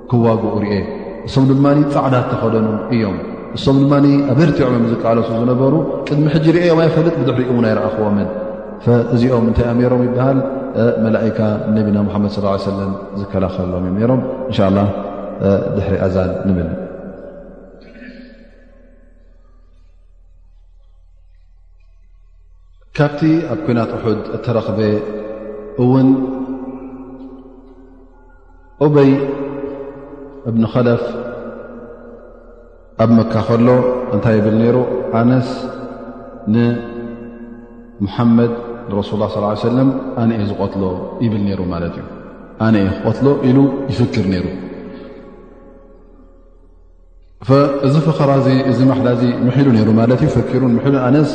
ክዋግኡ ርኤ እሶም ድማ ፃዕዳ ተኸደኑ እዮም እሶም ድማ ኣበርቲዖም ዝቃለሱ ዝነበሩ ቅድሚ ሕጂ ርኦም ኣይፈልጥ ብድሕሪኡ እውን ኣይረኣኽዎምን እዚኦም እንታይ ዮም ሮም ይበሃል መላእካ ነቢና ሓመድ ስ ሰለም ዝከላኸልሎም እዮም ሮም እንሻ ላ ድሕሪ ኣዛን ንብል ካብቲ ኣብ ኩናት ሑድ እተረኽበ እውን ኡበይ እብኒ ኸለፍ ኣብ መካ ከሎ እንታይ ይብል ነይሩ ኣነስ ንሙሓመድ ንረሱል ላ ስ ሰለም ኣነ እየ ዝቐትሎ ይብል ነይሩ ማለት እዩ ኣነ እየ ክቐትሎ ኢሉ ይፍክር ነይሩ እዚ ፈኸራ እዚ እዚ ማሕላ እዚ ምሒሉ ነይሩ ማለት እዩ ፈኪሩን ምሒሉን ኣነስ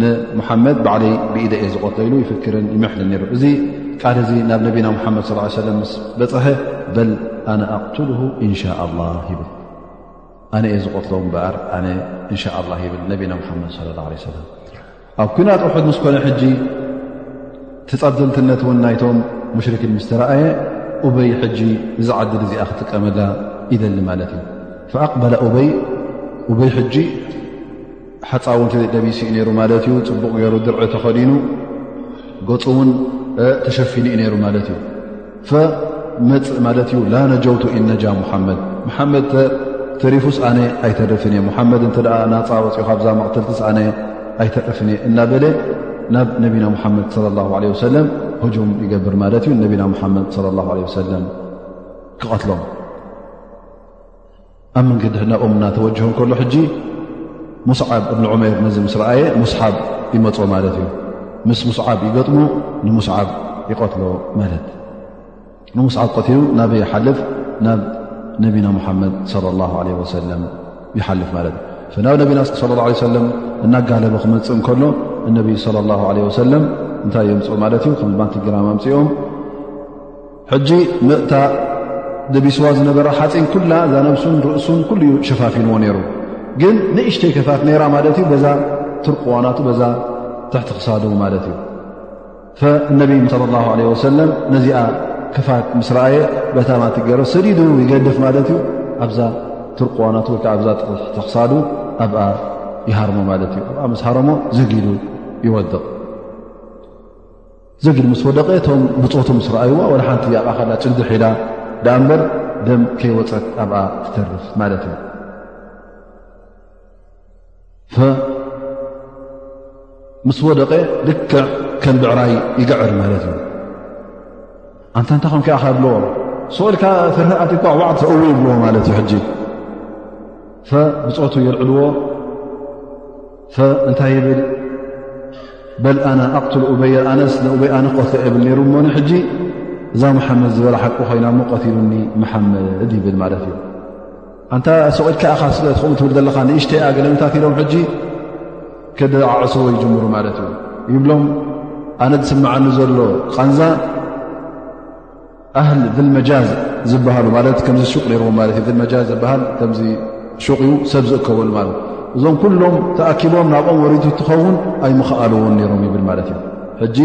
ንሙሓመድ ባዕለይ ብኢደ እየ ዝቐትሎ ኢሉ ይፍክርን ይምሕልን ነይሩ እዚ ቃል እዚ ናብ ነቢና ሙሓመድ ስ ሰለም ምስ በፅሐ በል ኣነ ኣቕትል እንሻ ላ ይብል ኣነ እየ ዝቐትሎ እምበኣር ኣነ እንሻ ላ ይብል ነቢና ሙሓመድ ለ ላ ሰለም ኣብ ኩናት ኡሑድ ምስ ኮነ ሕጂ ትጸብዘንትነት እውን ናይቶም ሙሽርኪን ምስ ተረኣየ ኡበይ ሕጂ እዛ ዓድል እዚኣ ክጥቀመላ ይደሊ ማለት እዩ ፈኣቕበለ ኡበይ ኡበይ ሕጂ ሓፃውንቲ ደቢሲ እዩ ነይሩ ማለት እዩ ፅቡቕ ገይሩ ድርዒ ተኸዲኑ ገፁ እውን ተሸፊኑ እዩ ነይሩ ማለት እዩ ፈመፅእ ማለት እዩ ላ ነጀውቱ ኢነጃ ሙሓመድ መሓመድ ተሪፉስ ኣነ ኣይተርፍን እየ ሙሓመድ እንተ ናፃ ወፅኦ ካብዛ መቕትልትስ ኣነ ኣይተርፍን እየ እናበለ ናብ ነቢና ሙሓመድ ለ ላ ለ ወሰለም ህጁም ይገብር ማለት እዩ ነቢና ሙሓመድ ለ ላ ለ ወሰለም ክቐትሎም ኣብ መንገዲ ህናኦም እናተወጀሁ ከሎ ሕጂ ሙስዓብ እብኒ ዑመይር ነዚ ምስ ረኣየ ሙስሓብ ይመፆ ማለት እዩ ምስ ሙስዓብ ይገጥሙ ንሙስዓብ ይቀትሎ ማለት ንሙስዓብ ቀትሉ ናበይ ይሓልፍ ናብ ነቢና ሙሓመድ ለ ላ ለ ወሰለም ይሓልፍ ማለት እዩ ናብ ነቢና ስለ ላ ለ ሰለም እናጋለበ ክመፅእ እንከሎ እነቢይ ለ ላ ለ ወሰለም እንታይ የምፅኦ ማለት እዩ ከም ባንቲ ግራማ ኣምፅኦም ሕጂ ምእታ ደቢስዋ ዝነበረ ሓፂን ኩላ እዛ ነብሱን ርእሱን ኩሉ ዩ ሸፋፊንዎ ነይሩ ግን ንእሽተይ ከፋት ነይራ ማለት እዩ በዛ ትርቅዋናቱ በዛ ትሕቲ ክሳዱ ማለት እዩ ፈነቢ ስለ ላ ለ ወሰለም ነዚኣ ክፋት ምስ ረኣየ በታማ ትገይሮ ሰዲዱ ይገድፍ ማለት እዩ ኣብዛ ትርቅዋናቱ ወይ ከዓ ኣዛ ትሕቲ ክሳዱ ኣብኣ ይሃርሞ ማለት እዩ ኣብኣ ምስ ሃረሞ ዘጊዱ ይወድቕ ዘጊድ ምስ ወደቐ እቶም ብፆቱ ምስ ረኣይዋ ወላ ሓንቲ ኣብኣ ካላ ጭንዲ ሒዳ ደኣ እምበር ደም ከይወፀት ኣብኣ ትተርፍ ማለት እዩ ምስ ወደቐ ልክዕ ከም ብዕራይ ይግዕር ማለት እዩ ኣንታ እንታይ ኮንካ ኢኻ ይብልዎ ሰኡልካ ፍርህ ኣትኳ ዋዕ ተእዊ ይብልዎ ማለት እዩ ሕጂ ብፆቱ የልዕልዎ እንታይ ይብል በል ኣና ኣቕትሉ ኡበይ ኣነስ ንኡበይ ኣነ ክቐትሎ የብል ነይሩ እሞኒ ሕጂ እዛ መሓመድ ዝበላ ሓቂ ኮይና ሞ ቀትሉኒ መሓመድ ይብል ማለት እዩ ኣንታ ሱቕ ኢልካ ኢኻ ስለ ትኹም ትብል ዘለኻ ንእሽተይ ኣ ገለምታት ኢሎም ሕጂ ክደዓዕስዎ ይጅምሩ ማለት እዩ ይብሎም ኣነ ዝስምዓኒ ዘሎ ቓንዛ ኣህል ድልመጃዝ ዝበሃሉ ማለት ከምዚ ሹቅ ነርዎ ማለት እዩ ድልመጃዝ ዝበሃል ከምዚ ሹቅ እዩ ሰብ ዝእከበሉ ማለት እዞም ኩሎም ተኣኪቦም ናብኦም ወሪዱ እትኸውን ኣይምኽኣልዎን ነይሮም ይብል ማለት እዩ ሕጂ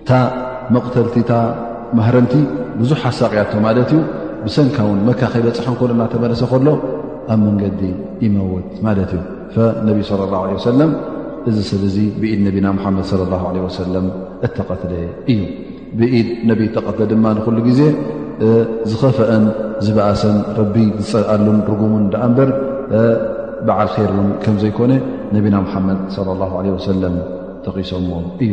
እታ መቕተልቲ እታ ማህረምቲ ብዙሕ ሓሳቅያቶ ማለት እዩ ብሰንካ ውን መካ ከይበፅሐ ከሎ እናተመለሰ ከሎ ኣብ መንገዲ ይመውት ማለት እዩ ነቢ صለ ላه ለ ወሰለም እዚ ሰብ እዚ ብኢድ ነቢና ሙሓመድ صለ ላه ለ ወሰለም እተቐትለ እዩ ብኢድ ነቢ እተቐትለ ድማ ንኩሉ ግዜ ዝኸፈአን ዝበእሰን ረቢ ዝፀልኣሉን ርጉሙን ዳኣ እምበር በዓል ር እውን ከም ዘይኮነ ነቢና ሙሓመድ ለ ላ ለ ወሰለም ተቂሶምዎ እዩ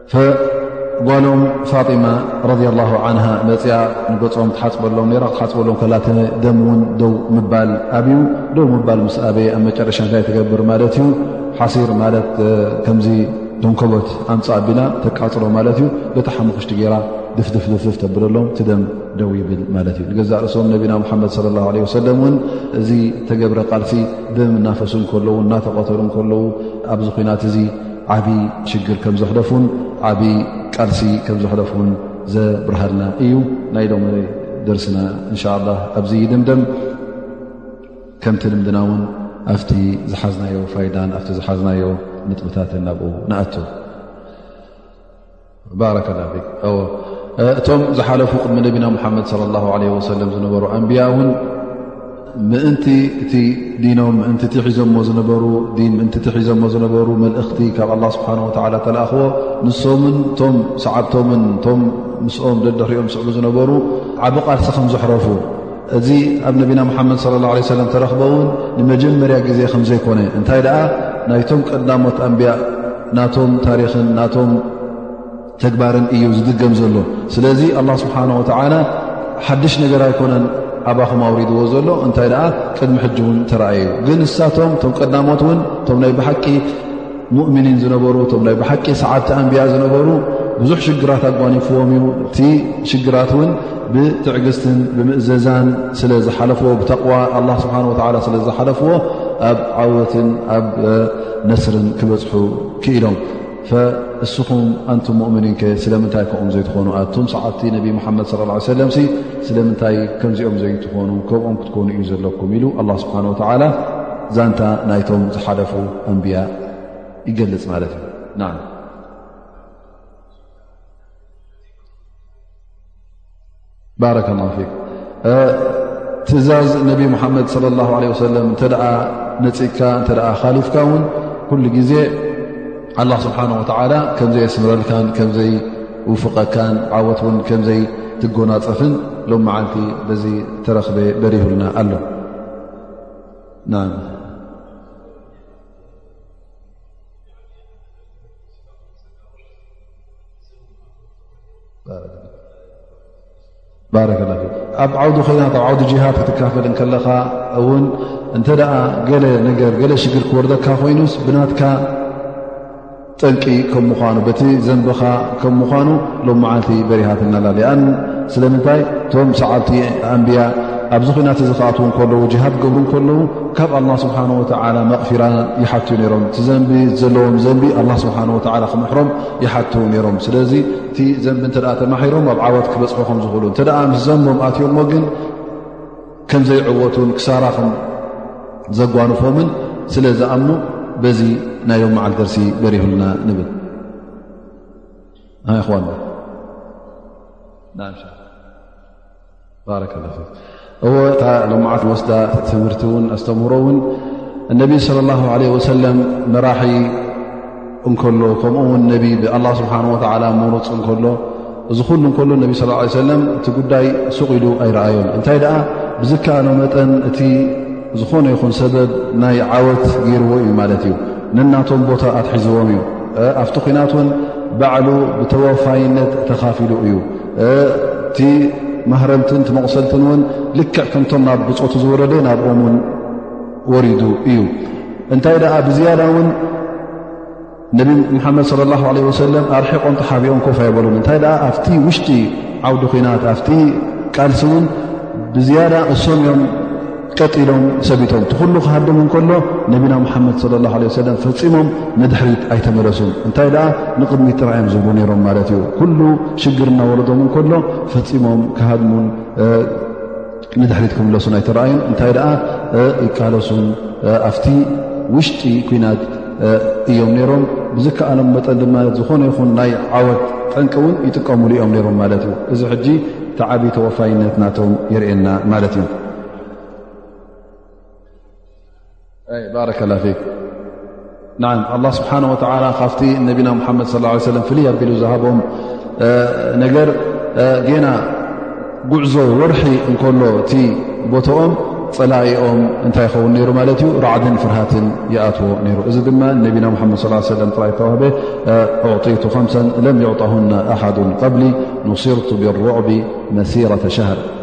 ጓሎም ፋጢማ ረድ ላ ዓንሃ መፅኣ ንገፆም ትሓፅበሎም ራ ክትሓፅበሎም ከላ ደም እውን ደው ምባል ኣብዩ ደው ምባል ምስ ኣበየ ኣብ መጨረሻ እንታይ ትገብር ማለት እዩ ሓሲር ማለት ከምዚ ደንኮቦት ኣምፃ ኣቢላ ተቃፅሎ ማለት እዩ በቲ ሓሙክሽቲ ገይራ ድፍድፍድፍድፍ ተብለሎም ትደም ደው ይብል ማለት እዩ ንገዛ ርእሶም ነቢና ሙሓመድ ለ ላ ለ ወሰለም እውን እዚ ተገብረ ቃልሲ ደም እናፈሱ ከለዉ እናተቐተሉ ከለዉ ኣብዚ ኩናት እዚ ዓብዪ ሽግር ከም ዘሕለፉን ዓብዪ ቃልሲ ከም ዘሕለፉን ዘብርሃልና እዩ ናይ ሎሚ ደርስና እንሻ ላ ኣብዚ ይድምደም ከምቲ ልምድና እውን ኣብቲ ዝሓዝናዮ ፋይዳን ኣብቲ ዝሓዝናዮ ንጥብታትን ናብኡ ንኣቱ ባረከ ላ ፊክ እወ እቶም ዝሓለፉ ቅድሚ ነቢና ሙሓመድ ለ ላ ለ ወሰለም ዝነበሩ ኣንብያ እውን ምእንቲ እቲ ዲኖም ምእንቲ እቲ ሒዞሞ ዝነበሩ ዲን ምእንቲ እቲ ሒዞሞ ዝነበሩ መልእኽቲ ካብ ኣላ ስብሓን ወተዓላ ተላእኽዎ ንሶምን እቶም ሰዓብቶምን እቶም ምስኦም ደድሕሪኦም ዝስዕቡ ዝነበሩ ዓብ ቓልሲ ከም ዘሕረፉ እዚ ኣብ ነቢና ሙሓመድ صለ ላه ለ ሰለም ተረኽበ እውን ንመጀመርያ ግዜ ከም ዘይኮነ እንታይ ደኣ ናይቶም ቀዳሞት ኣንብያእ ናቶም ታሪኽን ናቶም ተግባርን እዩ ዝድገም ዘሎ ስለዚ ኣላ ስብሓን ወተዓላ ሓድሽ ነገር ኣይኮነን ኣባኹም ኣውሪድዎ ዘሎ እንታይ ደኣ ቅድሚ ሕጂ እውን ተረእየዩ ግን ንሳቶም እቶም ቀዳሞት እውን እቶም ናይ ብሓቂ ሙእምኒን ዝነበሩ እቶም ናይ ብሓቂ ሰዓብቲ ኣንብያ ዝነበሩ ብዙሕ ሽግራት ኣጓኒፍዎም እዩ እቲ ሽግራት እውን ብትዕግስትን ብምእዘዛን ስለ ዝሓለፍዎ ብተቕዋ ኣላ ስብሓን ወላ ስለ ዝሓለፍዎ ኣብ ዓወትን ኣብ ነስርን ክበፅሑ ክኢሎም ፈእስኹም ኣንቱም ሙእምኒን ከ ስለምንታይ ከምኦም ዘይትኾኑ ኣቱም ሰዓብቲ ነቢ ሙሓመድ ስለ ላ ሰለም ሲ ስለምንታይ ከምዚኦም ዘይትኾኑ ከምኦም ክትኮኑ እዩ ዘለኩም ኢሉ ኣላ ስብሓን ወተዓላ ዛንታ ናይቶም ዝሓለፉ ኣንብያ ይገልፅ ማለት እዩ ባረከ ላ ፊክ ትእዛዝ ነቢ ሙሓመድ ለ ላ ለ ወሰለም እንተ ነፅግካ እተ ካሊፍካ እውን ኩሉ ግዜ ኣላ ስብሓን ወተዓላ ከምዘይስምረልካን ከምዘይውፍቀካን ዓወት እውን ከምዘይትጎናፀፍን ሎም መዓልቲ በዚ ተረክበ በሪህልና ኣሎ ኣብ ዓውዲ ኮይናት ኣብ ዓውዲ ጅሃድ ክትካፈል ከለኻ እውን እንተ ገለ ነገር ገለ ሽግር ክወርደካ ኮይኑስ ብናትካ ጠንቂ ከም ምዃኑ በቲ ዘንብኻ ከም ምዃኑ ሎም መዓልቲ በሪሃትናላ ሊኣን ስለምንታይ እቶም ሰዓብቲ ኣንብያ ኣብዚ ኩናት እዚ ክኣትዉ ከለዉ ጅሃድ ገብሩ ከለዉ ካብ ኣላ ስብሓን ወተላ መቕፊራ ይሓቱ ነይሮም እቲ ዘንቢ ዘለዎም ዘንቢ ኣላ ስብሓን ወ ክምሕሮም ይሓቱ ነይሮም ስለዚ እቲ ዘንቢ እንተ ተማሒሮም ኣብ ዓወት ክበፅሑ ከም ዝኽእሉ እንተ ምስ ዘንቦም ኣትዮሞ ግን ከም ዘይዕወቱን ክሳራ ከም ዘጓንፎምን ስለ ዝኣምኑ በዚ ናይ ሎም መዓል ደርሲ በሪሁልና ንብል ይኹዋን ባረከላ እወ እታ ሎም መዓልት ወስዳ ትምህርቲ እውን ኣስተምህሮ እውን እነቢ ስለ ላሁ ለ ወሰለም መራሒ እንከሎ ከምኡ ውን ነቢ ብኣላ ስብሓን ወተዓላ ምሩፅ እንከሎ እዚ ኩሉ እንከሎ ነቢ ስ ሰለም እቲ ጉዳይ ሱቕ ኢሉ ኣይረኣዮን እንታይ ደኣ ብዝከኣኖ መጠን እቲ ዝኾነ ይኹን ሰበብ ናይ ዓወት ገይርዎ እዩ ማለት እዩ ነናቶም ቦታ ኣትሒዝዎም እዩ ኣብቲ ኩናት እውን ባዕሉ ብተወፋይነት ተኻፊሉ እዩ እቲ ማህረምትን ቲ መቕሰልትን እውን ልክዕ ከምቶም ናብ ብፆቱ ዝወረደ ናብኦም ውን ወሪዱ እዩ እንታይ ደኣ ብዝያዳ እውን ነቢ ሙሓመድ صለ ላه ለ ወሰለም ኣርሒቆም ተሓቢኦም ኮፍ ኣይበሉን እንታይ ደኣ ኣብቲ ውሽጢ ዓውዲ ኩናት ኣብቲ ቃልሲ እውን ብዝያዳ እሶም እዮም ቀጥ ኢሎም ሰቢቶም እቲ ኩሉ ክሃድም እንከሎ ነቢና ሙሓመድ صለ ላه ለ ሰለም ፈፂሞም ንድሕሪት ኣይተመለሱን እንታይ ደኣ ንቕድሚ ጥራዮም ዝብሉ ነይሮም ማለት እዩ ኩሉ ሽግር እናወረዶም እንከሎ ፈፂሞም ክሃድሙን ንድሕሪት ክምለሱን ኣይተረኣዩን እንታይ ደኣ ይቃለሱን ኣብቲ ውሽጢ ኩናት እዮም ነይሮም ብዝከኣሎም መጠን ድማ ዝኾነ ይኹን ናይ ዓወት ጠንቂ እውን ይጥቀምሉ እዮም ነይሮም ማለት እዩ እዚ ሕጂ ተዓቢ ተወፋይነት ናቶም የርእየና ማለት እዩ برك الله فيك نع الله سبحانه وتعلى ف نبنا محمد صى اله عيه وسلم فل ل زهب نر ና ጉዕዞ وርح كل بتኦም ፀليኦም እታይ يخون ر رعد فرهة يأتዎ ر ዚ ن محمد صى اه يه ولم وب أعطيت خمسا لم يعطهن أحد قبلي نصرت بالرعب مسيرة شهر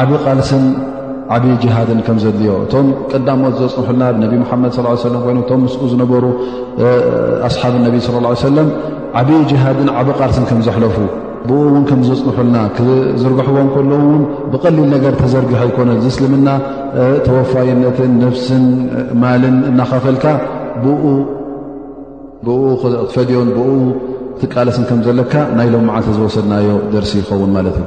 ዓብ ቃልስን ዓብ ጅሃድን ከም ዘድልዮ እቶም ቀዳሞት ዘፅንሑልና ብ ነቢ ሙሓመድ ስ ሰለም ኮይኑ እቶም ምስኡ ዝነበሩ ኣስሓብ ነቢ ስ ላ ሰለም ዓብዪ ጅሃድን ዓብ ቃልስን ከም ዘሕለፉ ብኡ እውን ከም ዘፅንሑልና ክዝርግሕዎ ከለዉ እውን ብቀሊል ነገር ተዘርግሐ ኣይኮነ ዝእስልምና ተወፋይነትን ነፍስን ማልን እናኸፈልካ ብኡ ክትፈድዮን ብኡ ትቃለስን ከም ዘለካ ናይ ሎም መዓልቲ ዝወሰድናዮ ደርሲ ይኸውን ማለት እዩ